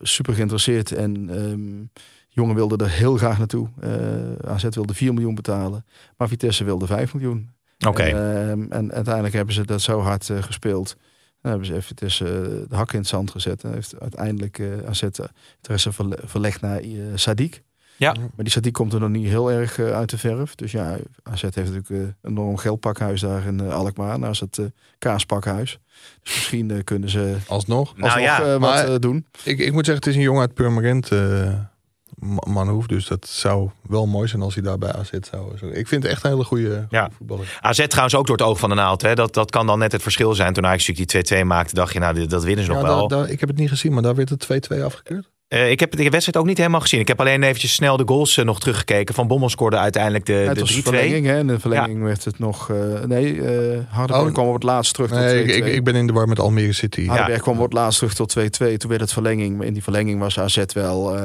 super geïnteresseerd en ehm jongen wilde er heel graag naartoe. Eh AZ wilde 4 miljoen betalen, maar Vitesse wilde 5 miljoen. Oké. En, ehm, en uiteindelijk hebben ze dat zo hard gespeeld. Dan hebben ze Vitesse eh, de hak in het zand gezet. En heeft uiteindelijk AZ interesse verle- verlegd naar Sadiq. Ja. Maar die Sadiq komt er nog niet heel erg eh, uit de verf. Dus ja, AZ heeft natuurlijk eh, een enorm geldpakhuis daar in eh, Alkmaar. Naast het kaaspakhuis. Dus misschien kunnen ze Alsnog. Nou alsnog ja, eh, wat maar- doen. Ik, ik moet zeggen, het is een jongen uit Purmerend Manhoef. Dus dat zou wel mooi zijn als hij daar bij AZ zou. Zo. Ik vind het echt een hele goede Ja. voetballer. AZ trouwens ook door het oog van de naald. Hè. Dat, dat kan dan net het verschil zijn. Toen Ajax natuurlijk die 2-2 maakte, dacht je, nou, dat winnen ze nog wel. daar- daar- ik heb het niet gezien, maar daar werd het 2-2 afgekeurd. Eh, ik heb de wedstrijd ook niet helemaal gezien. Ik heb alleen eventjes snel de goals eh, nog teruggekeken. Van Bommel scoorde uiteindelijk de, Ja, het de was 3-2. verlenging, hè? En de verlenging werd het nog... eh, nee, eh Hardenberg Oh. kwam op het laatst terug tot 2-2. Nee, ik, ik, ik ben in de war met Almere City. Hardenberg kwam op het laatst terug tot 2-2. Toen werd het verlenging. In die verlenging was AZ wel...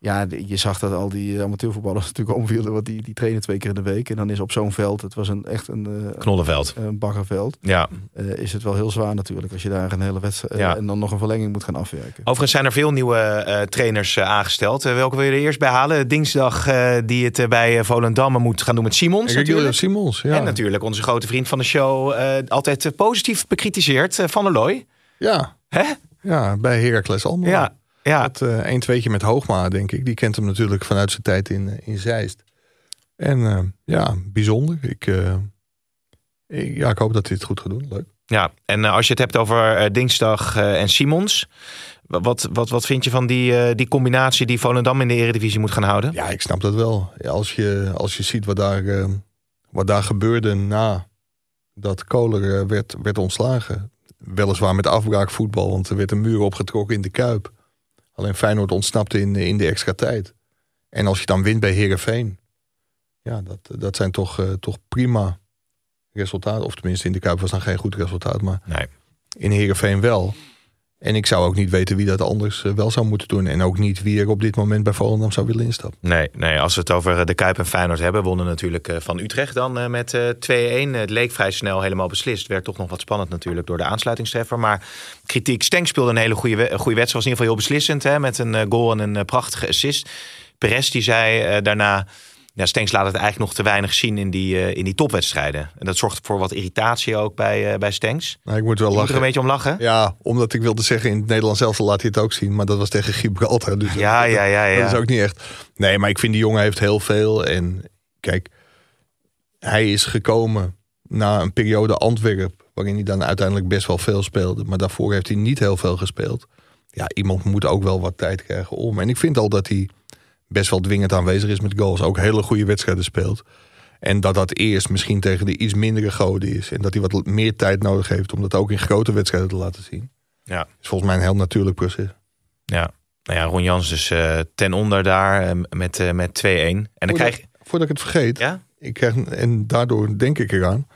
eh, ja, je zag dat al die amateurvoetballers natuurlijk omvielen. Want die, die trainen twee keer in de week. En dan is op zo'n veld... Het was een, echt een, eh, Knollenveld. een baggerveld. Ja. eh, is het wel heel zwaar natuurlijk. Als je daar een hele wedstrijd... eh, Ja. en dan nog een verlenging moet gaan afwerken. Overigens zijn er veel nieuwe eh, trainers eh, aangesteld. Eh, welke wil je er eerst bij halen? Dinsdag eh, die het eh, bij eh, Volendam moet gaan doen met Simons. Kijk, natuurlijk. Simons, ja. En natuurlijk onze grote vriend van de show. eh, altijd eh, positief bekritiseerd. eh, van der Looy. Ja. Hè? Ja, bij Heracles Almelo. Ja. Ja. Dat eh een tweetje met Hoogma, denk ik. Die kent hem natuurlijk vanuit zijn tijd in, eh, in Zeist. En eh, ja, bijzonder. Ik, ik- ja, ik hoop dat hij het goed gaat doen. Leuk. Ja, en als je het hebt over Dinsdag eh, en Simons. wa- Wat, wat, wat vind je van die, die combinatie die Volendam in de Eredivisie moet gaan houden? Ja, ik snap dat wel. Ja, als, je, als je ziet wat daar, wat daar gebeurde na dat Kohler eh, werd, werd ontslagen. Weliswaar met afbraakvoetbal, want er werd een muur opgetrokken in de Kuip. Alleen Feyenoord ontsnapte in, in de extra tijd. En als je dan wint bij Herenveen, ja, dat, dat zijn toch, eh, toch prima resultaten. Of tenminste, in de Kuip was dan geen goed resultaat, maar Nee. in Herenveen wel. En ik zou ook niet weten wie dat anders eh, wel zou moeten doen. En ook niet wie er op dit moment bij Volendam zou willen instappen. Nee, nee, als we het over eh, de Kuip en Feyenoord hebben, wonnen natuurlijk eh, van Utrecht dan met eh, 2-1. Het leek vrij snel helemaal beslist. Werd toch nog wat spannend natuurlijk door de aansluitingstreffer. Maar kritiek, Stenk speelde een hele goede, goede wedstrijd. Was in ieder geval heel beslissend hè, met een goal en een prachtige assist. Perez die zei daarna, ja, Stenks laat het eigenlijk nog te weinig zien in die, eh, in die topwedstrijden. En dat zorgt voor wat irritatie ook bij, eh bij Stenks. Nou, ik moet wel Je moet er een beetje om lachen. Ja, omdat ik wilde zeggen, in het Nederlands zelf laat hij het ook zien. Maar dat was tegen Gibraltar. Dus Ja, dat, ja, ja, ja. Dat is ook niet echt. Nee, maar ik vind die jongen heeft heel veel. En kijk, hij is gekomen na een periode Antwerp. Waarin hij dan uiteindelijk best wel veel speelde. Maar daarvoor heeft hij niet heel veel gespeeld. Ja, iemand moet ook wel wat tijd krijgen om. En ik vind al dat hij best wel dwingend aanwezig is met goals. Ook hele goede wedstrijden speelt. En dat dat eerst misschien tegen de iets mindere goden is. En dat hij wat meer tijd nodig heeft om dat ook in grote wedstrijden te laten zien. Ja. Is volgens mij een heel natuurlijk proces. Ja, nou ja, Ron Jans dus ten onder daar eh, met, eh, met 2-1. En dan Voordat- krijg je... Voordat ik het vergeet. Ja? Ik krijg, en daardoor denk ik eraan.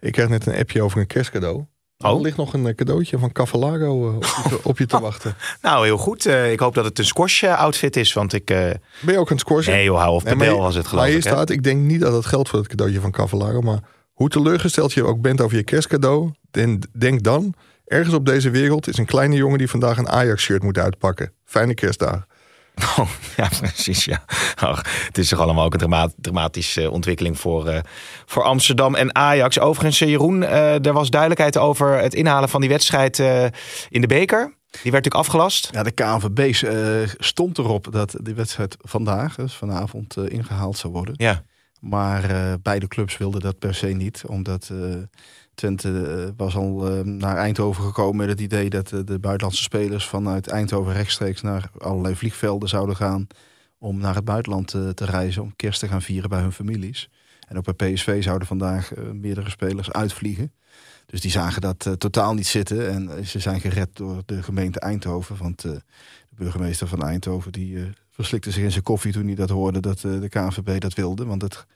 Ik krijg net een appje over een kerstcadeau. Er Oh. ligt nog een eh, cadeautje van Cavallaro eh, op, je te, op je te wachten. Nou, heel goed. Eh, ik hoop dat het een squash eh, outfit is, want ik... eh, Ben je ook het scorsen? Nee joh, hou of Nee, padel maar- was het geloof Maar hier ik. staat, ik denk niet dat het geldt voor het cadeautje van Cavallaro. Maar hoe teleurgesteld je ook bent over je kerstcadeau. den- Denk dan, ergens op deze wereld is een kleine jongen die vandaag een Ajax-shirt moet uitpakken. Fijne kerstdagen. Oh, ja, precies. Ja. Ach, het is toch allemaal ook een drama- dramatische ontwikkeling voor, eh, voor Amsterdam en Ajax. Overigens, eh, Jeroen, eh, er was duidelijkheid over het inhalen van die wedstrijd in de beker. Die werd natuurlijk afgelast. Ja, de KNVB stond erop dat de wedstrijd vandaag, dus vanavond, eh, ingehaald zou worden. Ja. Maar beide clubs wilden dat per se niet. Omdat Twente eh, was al eh, naar Eindhoven gekomen met het idee dat eh, de buitenlandse spelers vanuit Eindhoven rechtstreeks naar allerlei vliegvelden zouden gaan. Om naar het buitenland te reizen, om kerst te gaan vieren bij hun families. En ook bij PSV zouden vandaag meerdere spelers uitvliegen. Dus die zagen dat totaal niet zitten. En ze zijn gered door de gemeente Eindhoven. Want de burgemeester van Eindhoven die, verslikte zich in zijn koffie toen hij dat hoorde dat eh, de KNVB dat wilde. Want het,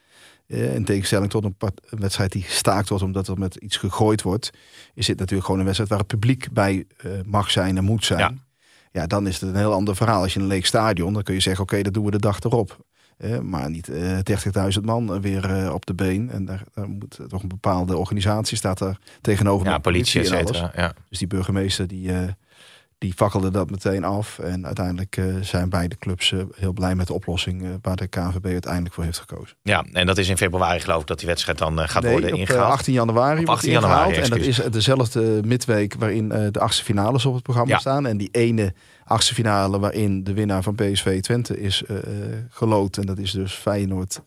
eh, in tegenstelling tot een, wedstrijd die gestaakt wordt omdat er met iets gegooid wordt, is dit natuurlijk gewoon een wedstrijd waar het publiek bij eh, mag zijn en moet zijn. Ja. Ja. dan is het een heel ander verhaal. Als je een leeg stadion, dan kun je zeggen, oké, dat doen we de dag erop. Eh, maar niet eh 30.000 man weer eh, op de been. En daar, daar moet toch een bepaalde organisatie staat daar tegenover. Ja, politie, et cetera. Ja. Dus die burgemeester die, die fakkelde dat meteen af. En uiteindelijk eh, zijn beide clubs eh, heel blij met de oplossing eh, waar de KNVB uiteindelijk voor heeft gekozen. ja, en dat is in februari geloof ik dat die wedstrijd dan gaat Nee, worden op eh, ingehaald. 18 januari Op wordt 18 die ingehaald. januari, En dat is dezelfde midweek waarin de achtste finales op het programma Ja. staan. En die ene achtste finale waarin de winnaar van PSV Twente is geloot. En dat is dus Feyenoord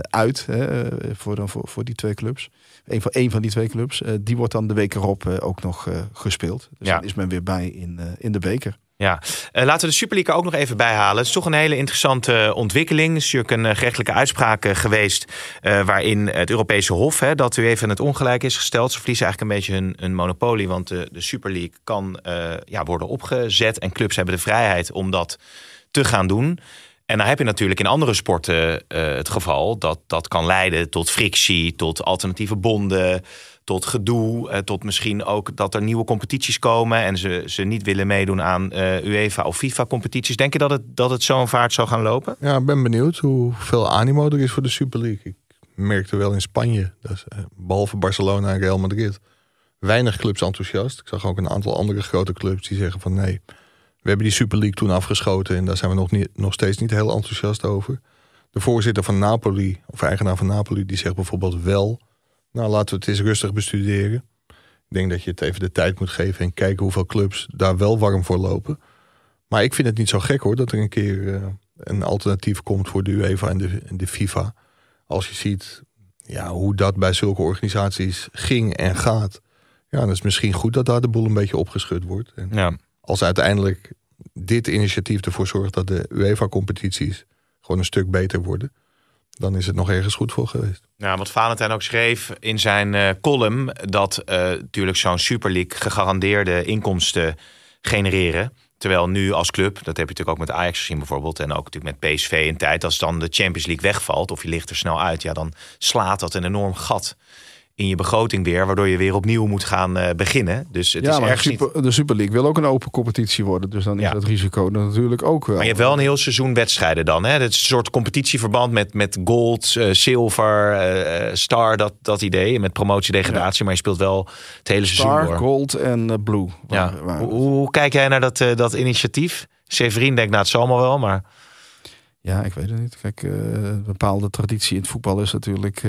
uit hè, voor, dan, voor, voor die twee clubs. Een van, van die twee clubs. eh, die wordt dan de week erop eh, ook nog eh, gespeeld. Dus Ja. dan is men weer bij in, in de beker. Ja, laten we de Super League er ook nog even bijhalen. Het is toch een hele interessante ontwikkeling. Er is natuurlijk een gerechtelijke uitspraak geweest... waarin het Europese Hof, hè, dat u even het ongelijk is gesteld. Ze verliezen eigenlijk een beetje hun, hun monopolie... want de, de Super League kan ja, worden opgezet... en clubs hebben de vrijheid om dat te gaan doen... En dan heb je natuurlijk in andere sporten eh, het geval dat dat kan leiden tot frictie, tot alternatieve bonden, tot gedoe, eh, tot misschien ook dat er nieuwe competities komen en ze, ze niet willen meedoen aan eh, UEFA of FIFA competities. Denk je dat het, dat het zo'n vaart zou gaan lopen? Ja, ik ben benieuwd hoeveel animo er is voor de Super League. Ik merkte wel in Spanje, dus, eh, behalve Barcelona en Real Madrid, weinig clubs enthousiast. Ik zag ook een aantal andere grote clubs die zeggen van nee, we hebben die Super League toen afgeschoten en daar zijn we nog, niet, nog steeds niet heel enthousiast over. De voorzitter van Napoli, of eigenaar van Napoli, die zegt bijvoorbeeld wel, nou laten we het eens rustig bestuderen. Ik denk dat je het even de tijd moet geven en kijken hoeveel clubs daar wel warm voor lopen. Maar ik vind het niet zo gek hoor dat er een keer eh, een alternatief komt voor de UEFA en de, en de FIFA. Als je ziet ja, hoe dat bij zulke organisaties ging en gaat. Ja, dan is misschien goed dat daar de boel een beetje opgeschud wordt. En Ja. Als uiteindelijk dit initiatief ervoor zorgt dat de UEFA-competities gewoon een stuk beter worden, dan is het nog ergens goed voor geweest. Nou, wat Valentijn ook schreef in zijn eh, column, dat eh, natuurlijk zo'n Super League gegarandeerde inkomsten genereren. Terwijl nu als club, dat heb je natuurlijk ook met Ajax gezien bijvoorbeeld, en ook natuurlijk met PSV in tijd, als dan de Champions League wegvalt of je ligt er snel uit, ja, dan slaat dat een enorm gat in je begroting weer, waardoor je weer opnieuw moet gaan eh, beginnen. Dus het ja, is niet. Super, de Super League wil ook een open competitie worden. Dus dan is Ja. dat risico natuurlijk ook wel. Maar je hebt wel een heel seizoen wedstrijden dan. Hè? Dat is een soort competitieverband met, met gold, eh, zilver, eh, star, dat, dat idee. Met promotie-degradatie. Maar je speelt wel het hele seizoen Star, door. Gold en Blue. Ja. Waar- waar- Hoe, hoe kijk jij naar dat, dat initiatief? Severin denkt, nou het zal allemaal wel, maar... Ja, ik weet het niet. Kijk, een bepaalde traditie in het voetbal is natuurlijk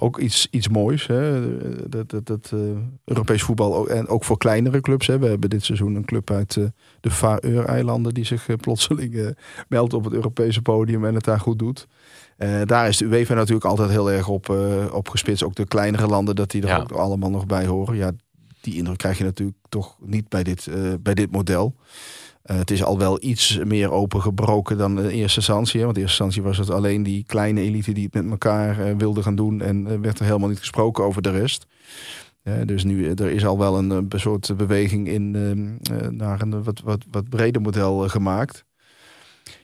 ook iets, iets moois. Hè? Dat, dat, dat eh, Europees voetbal ook, en ook voor kleinere clubs. Hè? We hebben dit seizoen een club uit eh, de Faroe-eilanden die zich eh, plotseling meldt op het Europese podium en het daar goed doet. Daar is de UEFA natuurlijk altijd heel erg op, op gespitst. Ook de kleinere landen, dat die er Ja. ook allemaal nog bij horen. Ja, die indruk krijg je natuurlijk toch niet bij dit, bij dit model. Eh, het is al wel iets meer opengebroken dan in eerste instantie. Hè? Want in eerste instantie was het alleen die kleine elite die het met elkaar eh, wilde gaan doen. En eh, werd er helemaal niet gesproken over de rest. Dus nu er is al wel een, eh, soort beweging in, ehm, eh, naar een wat, wat, wat breder model gemaakt.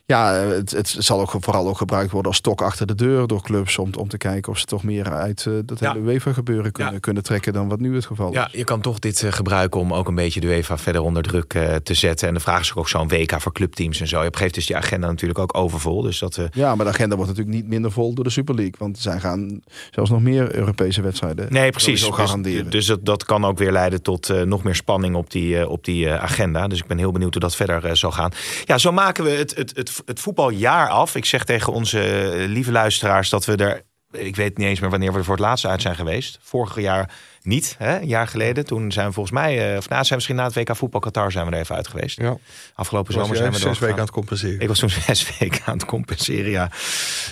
Ja, het, het zal ook vooral ook gebruikt worden als stok achter de deur door clubs. Om, om te kijken of ze toch meer uit eh, dat Ja. hele UEFA gebeuren kunnen, Ja. kunnen trekken dan wat nu het geval Ja, is. je kan toch dit eh, gebruiken om ook een beetje de UEFA verder onder druk eh, te zetten. En de vraag is ook zo'n WK voor clubteams en zo. Je geeft dus die agenda natuurlijk ook overvol. Dus dat... Ja, maar de agenda wordt natuurlijk niet minder vol door de Super League. Want zij gaan zelfs nog meer Europese wedstrijden. Nee, precies. Dus, garanderen. dus dat, dat kan ook weer leiden tot nog meer spanning op die, op die agenda. Dus ik ben heel benieuwd hoe dat verder zal gaan. Ja, zo maken we het, het, het, het voetbaljaar af. Ik zeg tegen onze eh, lieve luisteraars dat we er... Ik weet niet eens meer wanneer we er voor het laatst uit zijn geweest. Vorig jaar niet, hè, een jaar geleden. Toen zijn we volgens mij, uh, of na, zijn we misschien na het WK voetbal Qatar zijn we er even uit geweest. Ja. Afgelopen Was zomer zijn we zes weken aan het compenseren. Ik was toen zes weken aan het compenseren, ja.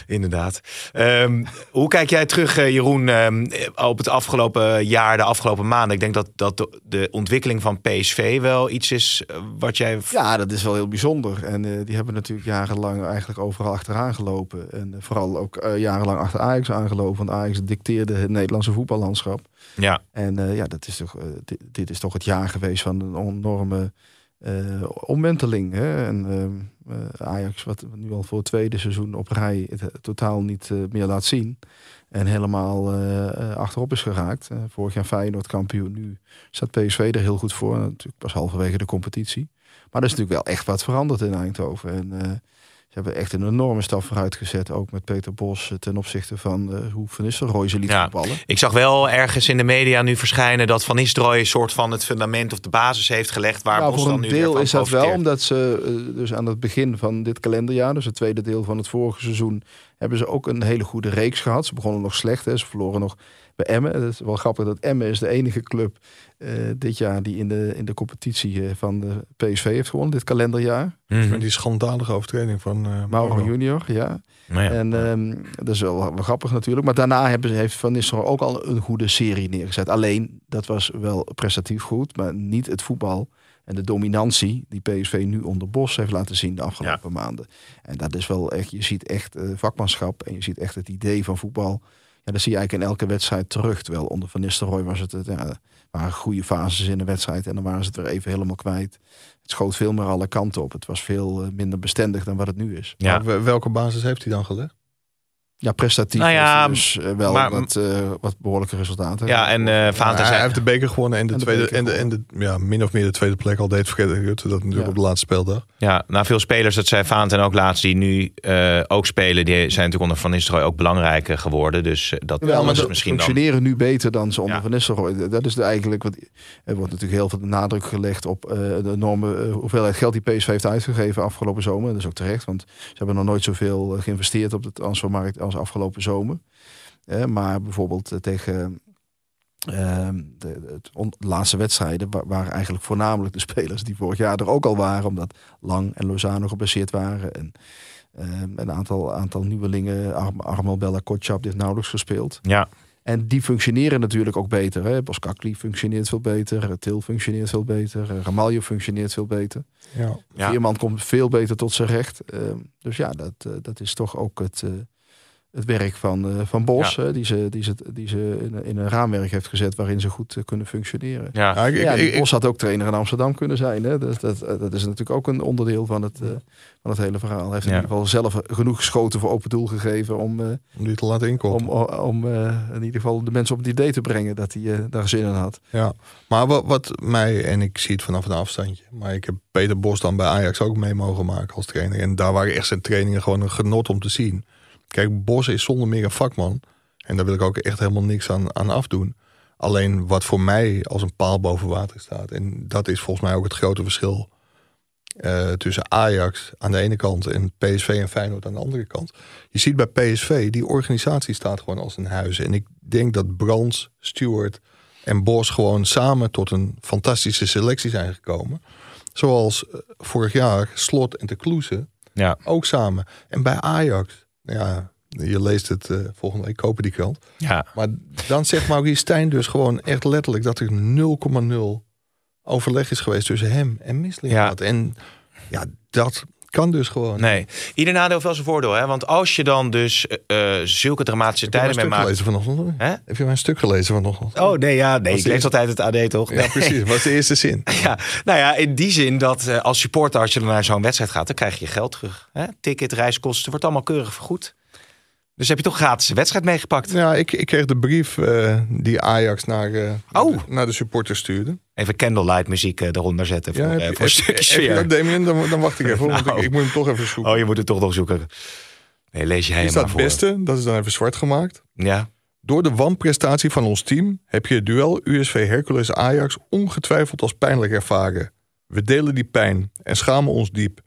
Inderdaad. Ehm, hoe kijk jij terug, eh, Jeroen, ehm, op het afgelopen jaar, de afgelopen maanden? Ik denk dat, dat de, de ontwikkeling van PSV wel iets is eh, wat jij... Ja, dat is wel heel bijzonder. En eh, die hebben natuurlijk jarenlang eigenlijk overal achteraan gelopen. En eh, vooral ook eh, jarenlang achter Ajax aangelopen. Want Ajax dicteerde het Nederlandse voetballandschap. Ja, En eh, ja, dat is toch, eh, dit, is toch het jaar geweest van een enorme eh omwenteling. Hè? En Ajax, wat nu al voor het tweede seizoen op rij totaal niet meer laat zien. En helemaal achterop is geraakt. Vorig jaar Feyenoord kampioen. Nu staat PSV er heel goed voor. Natuurlijk pas halverwege de competitie. Maar er is natuurlijk wel echt wat veranderd in Eindhoven. En ze hebben echt een enorme stap vooruit gezet. Ook met Peter Bos eh, ten opzichte van eh, hoe Van Nistelrooy ze liet Ja. voetballen. ik zag wel ergens in de media nu verschijnen dat Van Nistelrooy een soort van het fundament of de basis heeft gelegd waar nou, Bos voor dan een nu deel is dat wel, omdat ze eh, dus aan het begin van dit kalenderjaar, dus het tweede deel van het vorige seizoen, hebben ze ook een hele goede reeks gehad. Ze begonnen nog slecht, hè. ze verloren nog bij Emmen. Het is wel grappig dat Emmen is de enige club eh, dit jaar die in de, in de competitie eh, van de PSV heeft gewonnen, dit kalenderjaar. Met die schandalige overtreding van eh Mauro Junior, ja. Nou ja. En ehm, dat is wel, wel grappig natuurlijk. Maar daarna hebben, ze- heeft Van Nistelrooy ook al een goede serie neergezet. Alleen, dat was wel prestatief goed, maar niet het voetbal en de dominantie die PSV nu onder Bos heeft laten zien de afgelopen maanden. En dat is wel echt, je ziet echt vakmanschap en je ziet echt het idee van voetbal. Ja, dat zie je eigenlijk in elke wedstrijd terug. Terwijl onder Van Nistelrooy was het, ja, waren goede fases in de wedstrijd en dan waren ze het weer even helemaal kwijt. Het schoot veel meer alle kanten op. Het was veel eh, minder bestendig dan wat het nu is. Ja. Maar wel- welke basis heeft hij dan gelegd? Ja, prestatief Nou ja, hij dus eh, wel maar- wat, eh, wat behoorlijke resultaten. Ja, en eh Vaanten hij zei... heeft de beker gewonnen en de, En de tweede en de, en de ja, min of meer de tweede plek al deed Fred Rutte dat natuurlijk Ja. op de laatste speeldag. Ja, nou veel spelers, dat zei Vaanten ook laatst, die nu eh, ook spelen, die zijn natuurlijk onder Van Nistelrooy ook belangrijker geworden. Dus dat Ja, maar misschien dan... functioneren nu beter dan ze onder Ja. Van Nistelrooy. Dat is eigenlijk wat er wordt natuurlijk heel veel nadruk gelegd op eh, de enorme hoeveelheid geld die PSV heeft uitgegeven afgelopen zomer. Dat is ook terecht, want ze hebben nog nooit zoveel geïnvesteerd op de transfermarkt als afgelopen zomer. Eh, maar bijvoorbeeld eh, tegen ehm, de, de- het on- de laatste wedstrijden wa- waren eigenlijk voornamelijk de spelers die vorig jaar er ook al waren, omdat Lang en Lozano geblesseerd waren. En ehm, een aantal, aantal nieuwelingen, Arm, Armel Bella Kotschap, heeft nauwelijks gespeeld. Ja, En die functioneren natuurlijk ook beter. Hè? Boskakli functioneert veel beter. Til functioneert veel beter. eh, Ramaljo functioneert veel beter. Ja. Ja. Veerman komt veel beter tot zijn recht. Ehm, dus ja, dat, dat is toch ook het, eh, het werk van, eh, van Bos. Hè? Die ze, die ze, die ze in, een- in een raamwerk heeft gezet waarin ze goed eh, kunnen functioneren. ja. Ja, ik, Ja, Bos had ook trainer in Amsterdam kunnen zijn. Hè? Dat, dat, dat is natuurlijk ook een onderdeel van het, eh, van het hele verhaal. Hij heeft in ieder geval zelf genoeg schoten voor open doel gegeven om, eh, om die te laten inkopen. om, om eh, in ieder geval de mensen op het idee te brengen dat hij eh, daar zin in had. Ja, maar wat, wat mij, en ik zie het vanaf een afstandje, maar ik heb Peter Bos dan bij Ajax ook mee mogen maken als trainer. En daar waren echt zijn trainingen gewoon een genot om te zien. Kijk, Bos is zonder meer een vakman. En daar wil ik ook echt helemaal niks aan, aan afdoen. Alleen wat voor mij als een paal boven water staat. En dat is volgens mij ook het grote verschil eh, tussen Ajax aan de ene kant en PSV en Feyenoord aan de andere kant. Je ziet bij PSV, die organisatie staat gewoon als een huis. En ik denk dat Brands, Stewart en Bos gewoon samen tot een fantastische selectie zijn gekomen. Zoals eh, vorig jaar Slot en de Kloeze ja. ook samen. En bij Ajax, ja, je leest het eh, volgende week, kopen die krant. ja. Maar dan zegt Maurice Stijn dus gewoon echt letterlijk dat er 0,0 overleg is geweest tussen hem en Mislintat. En ja, dat kan dus gewoon. Nee, ieder nadeel heeft wel zijn voordeel. Hè? Want als je dan dus eh, eh, zulke dramatische Heb je mijn tijden mee stuk maakt... gelezen vanochtend? Heb je mijn stuk gelezen vanochtend? Oh nee, ja, nee. Was Ik lees eerste- altijd het AD toch? Ja, precies. Wat is de eerste zin? Ja, nou ja, in die zin dat eh, als supporter, als je dan naar zo'n wedstrijd gaat, dan krijg je je geld terug. Hè? Ticket, reiskosten, wordt allemaal keurig vergoed. Dus heb je toch gratis een wedstrijd meegepakt. Ja, ik, ik kreeg de brief eh, die Ajax naar, eh, Oh. naar, de, naar de supporters stuurde. Even candlelight muziek eh, eronder zetten voor, Ja, heb, voor een stukje je sfeer. dat, Damien? Dan, dan wacht ik even, want Nou. ik, ik moet hem toch even zoeken. Oh, je moet het toch nog zoeken. Nee, lees hem maar staat voor. beste, dat is dan even zwart gemaakt. Ja, Door de wanprestatie van ons team heb je het duel USV Hercules Ajax ongetwijfeld als pijnlijk ervaren. We delen die pijn en schamen ons diep.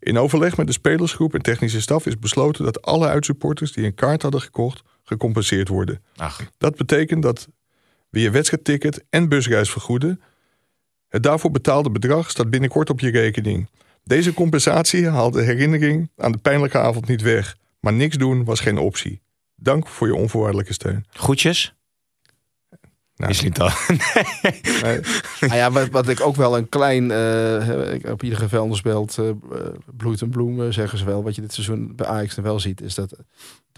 In overleg met de spelersgroep en technische staf is besloten dat alle uitsupporters die een kaart hadden gekocht gecompenseerd worden. ach, Dat betekent dat weer je wedstrijdticket en busreis vergoeden. Het daarvoor betaalde bedrag staat binnenkort op je rekening. Deze compensatie haalt de herinnering aan de pijnlijke avond niet weg. Maar niks doen was geen optie. Dank voor je onvoorwaardelijke steun. Groetjes. Nou, Is niet dan. nee. Nou ja, wat, wat ik ook wel een klein, ik- op iedere vuilnisbelt eh, eh, bloeit een bloem, eh, zeggen ze wel. Wat je dit seizoen bij Ajax dan wel ziet, is dat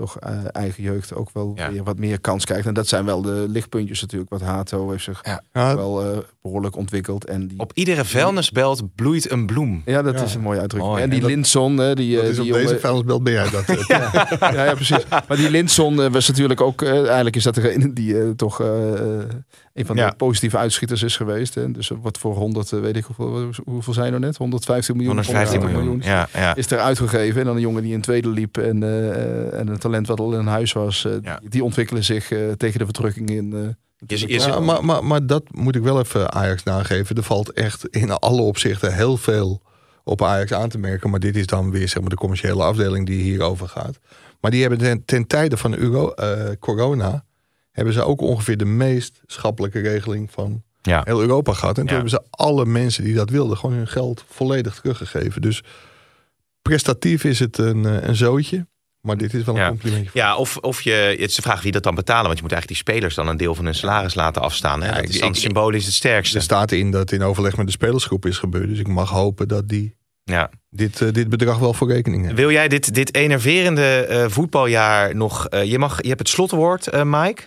toch eh, eigen jeugd ook wel Ja. weer wat meer kans krijgt. En dat zijn wel de lichtpuntjes natuurlijk. Wat Hato heeft zich Ja. Wel eh, behoorlijk ontwikkeld. En die, Op iedere vuilnisbelt bloeit een bloem. ja, dat Ja. is een mooie uitdrukking. Mooi, en die en dat- Linson, hè, die, dat eh, is die op deze vuilnisbelt ben jij dat. ja, ja, precies. Maar die Linson was natuurlijk ook... eh, eigenlijk is dat degene die eh, toch een van Ja. de positieve uitschieters is geweest. Hè. Dus wat voor 100, eh, weet ik hoeveel, hoeveel zijn er net? 115 miljoen? 115 miljoen. Ja, ja. Is er uitgegeven. En dan een jongen die in tweede liep en, eh, eh, en een talent wat al in huis was. eh, Ja. die, die ontwikkelen zich eh, tegen de verdrukking in. eh, maar, maar, maar dat moet ik wel even Ajax nageven. Er valt echt in alle opzichten heel veel op Ajax aan te merken. Maar dit is dan weer zeg maar, de commerciële afdeling die hierover gaat. Maar die hebben ten, ten tijde van euro, eh, corona... hebben ze ook ongeveer de meest schappelijke regeling van ja. heel Europa gehad. En toen Ja. hebben ze alle mensen die dat wilden... gewoon hun geld volledig teruggegeven. Dus prestatief is het een, eh, een zootje. Maar dit is wel een Ja. complimentje. Ja, of, of je, het is de vraag wie dat dan betalen. Want je moet eigenlijk die spelers dan een deel van hun salaris laten afstaan. Hè? Ja, dat is dan symbolisch het sterkste. Er staat in dat in overleg met de spelersgroep is gebeurd. Dus ik mag hopen dat die Ja. dit, eh, dit bedrag wel voor rekening hebben. Wil jij dit, dit enerverende eh, voetbaljaar nog... je, mag, je hebt het slotwoord, Mike.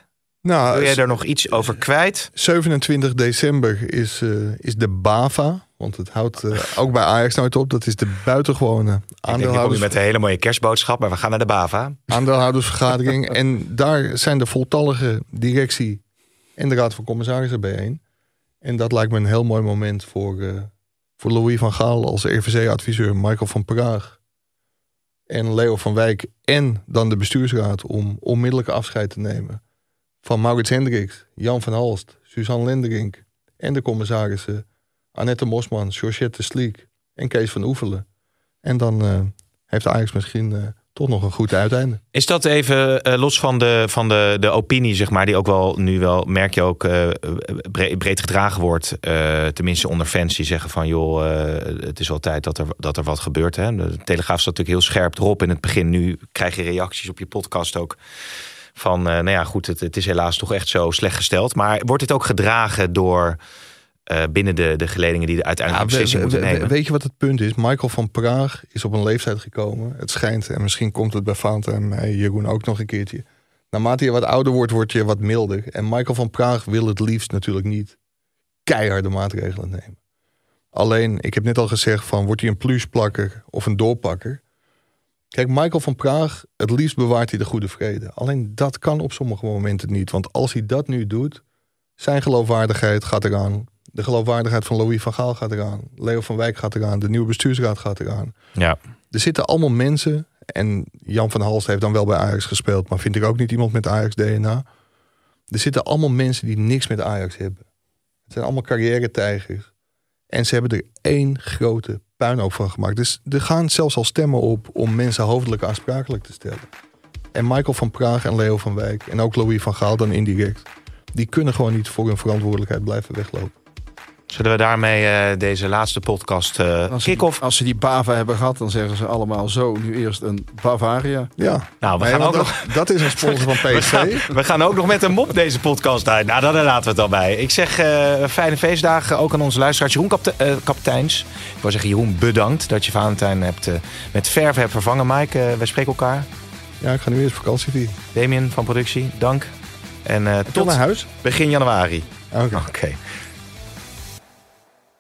Nou, Wil jij daar nog iets over kwijt? 27 december is, eh, is de BAVA. Want het houdt eh, ook bij Ajax nooit op. Dat is de buitengewone aandeelhouders, met een hele mooie kerstboodschap, maar we gaan naar de BAVA. aandeelhoudersvergadering. en daar zijn de voltallige directie en de raad van commissarissen bijeen. En dat lijkt me een heel mooi moment voor, eh, voor Louis van Gaal als RVC-adviseur, Michael van Praag en Leo van Wijk en dan de bestuursraad om onmiddellijk afscheid te nemen van Maurits Hendricks, Jan van Halst, Suzanne Lenderink en de commissarissen Annette Mosman, Georgette Sliek en Kees van Oevelen. En dan eh, heeft Ajax misschien eh, toch nog een goed uiteinde. Is dat even eh, los van, de, van de, de opinie, zeg maar, die ook wel nu wel, merk je ook, breed, breed gedragen wordt. tenminste onder fans die zeggen van, joh, het is wel tijd dat er, dat er wat gebeurt. Hè? De Telegraaf staat natuurlijk heel scherp erop in het begin. Nu krijg je reacties op je podcast ook van, eh, nou ja, goed, het, het is helaas toch echt zo slecht gesteld. Maar wordt dit ook gedragen door eh, binnen de, de geledingen die de uiteindelijk Ja, we- beslissing we- moeten we- nemen? weet je wat het punt is? Michael van Praag is op een leeftijd gekomen. Het schijnt, en misschien komt het bij Fanta en mij, Jeroen ook nog een keertje. Naarmate je wat ouder wordt, word je wat milder. En Michael van Praag wil het liefst natuurlijk niet keiharde maatregelen nemen. Alleen, ik heb net al gezegd van, wordt hij een plusplakker of een doorpakker? Kijk, Michael van Praag, het liefst bewaart hij de goede vrede. Alleen dat kan op sommige momenten niet. Want als hij dat nu doet, zijn geloofwaardigheid gaat eraan. De geloofwaardigheid van Louis van Gaal gaat eraan. Leo van Wijk gaat eraan. De nieuwe bestuursraad gaat eraan. Ja. Er zitten allemaal mensen. En Jan van Halst heeft dan wel bij Ajax gespeeld. Maar vind ik ook niet iemand met Ajax DNA. Er zitten allemaal mensen die niks met Ajax hebben. Het zijn allemaal carrière-tijgers. En ze hebben er één grote puinhoop van gemaakt. Dus er gaan zelfs al stemmen op om mensen hoofdelijk aansprakelijk te stellen. En Michael van Praag en Leo van Wijk en ook Louis van Gaal dan indirect. Die kunnen gewoon niet voor hun verantwoordelijkheid blijven weglopen. Zullen we daarmee eh, deze laatste podcast eh als, ze kick-off? die, als ze die Bava hebben gehad, dan zeggen ze allemaal zo. Nu eerst een Bavaria. Ja, Nou, we Nee, gaan ook dat, nog... dat is een sponsor van PSV. We gaan ook nog met een mop deze podcast uit. Nou, daar laten we het al bij. Ik zeg eh, fijne feestdagen ook aan onze luisteraars. Jeroen Kapte- eh, Kapiteins. Ik wil zeggen, Jeroen, bedankt dat je Valentijn hebt, eh, met verven hebt vervangen. Mike, wij spreken elkaar. Ja, ik ga nu eerst vakantie vieren. Damien van productie, dank. En eh, Tot tot naar huis? begin januari. Oké. Oké.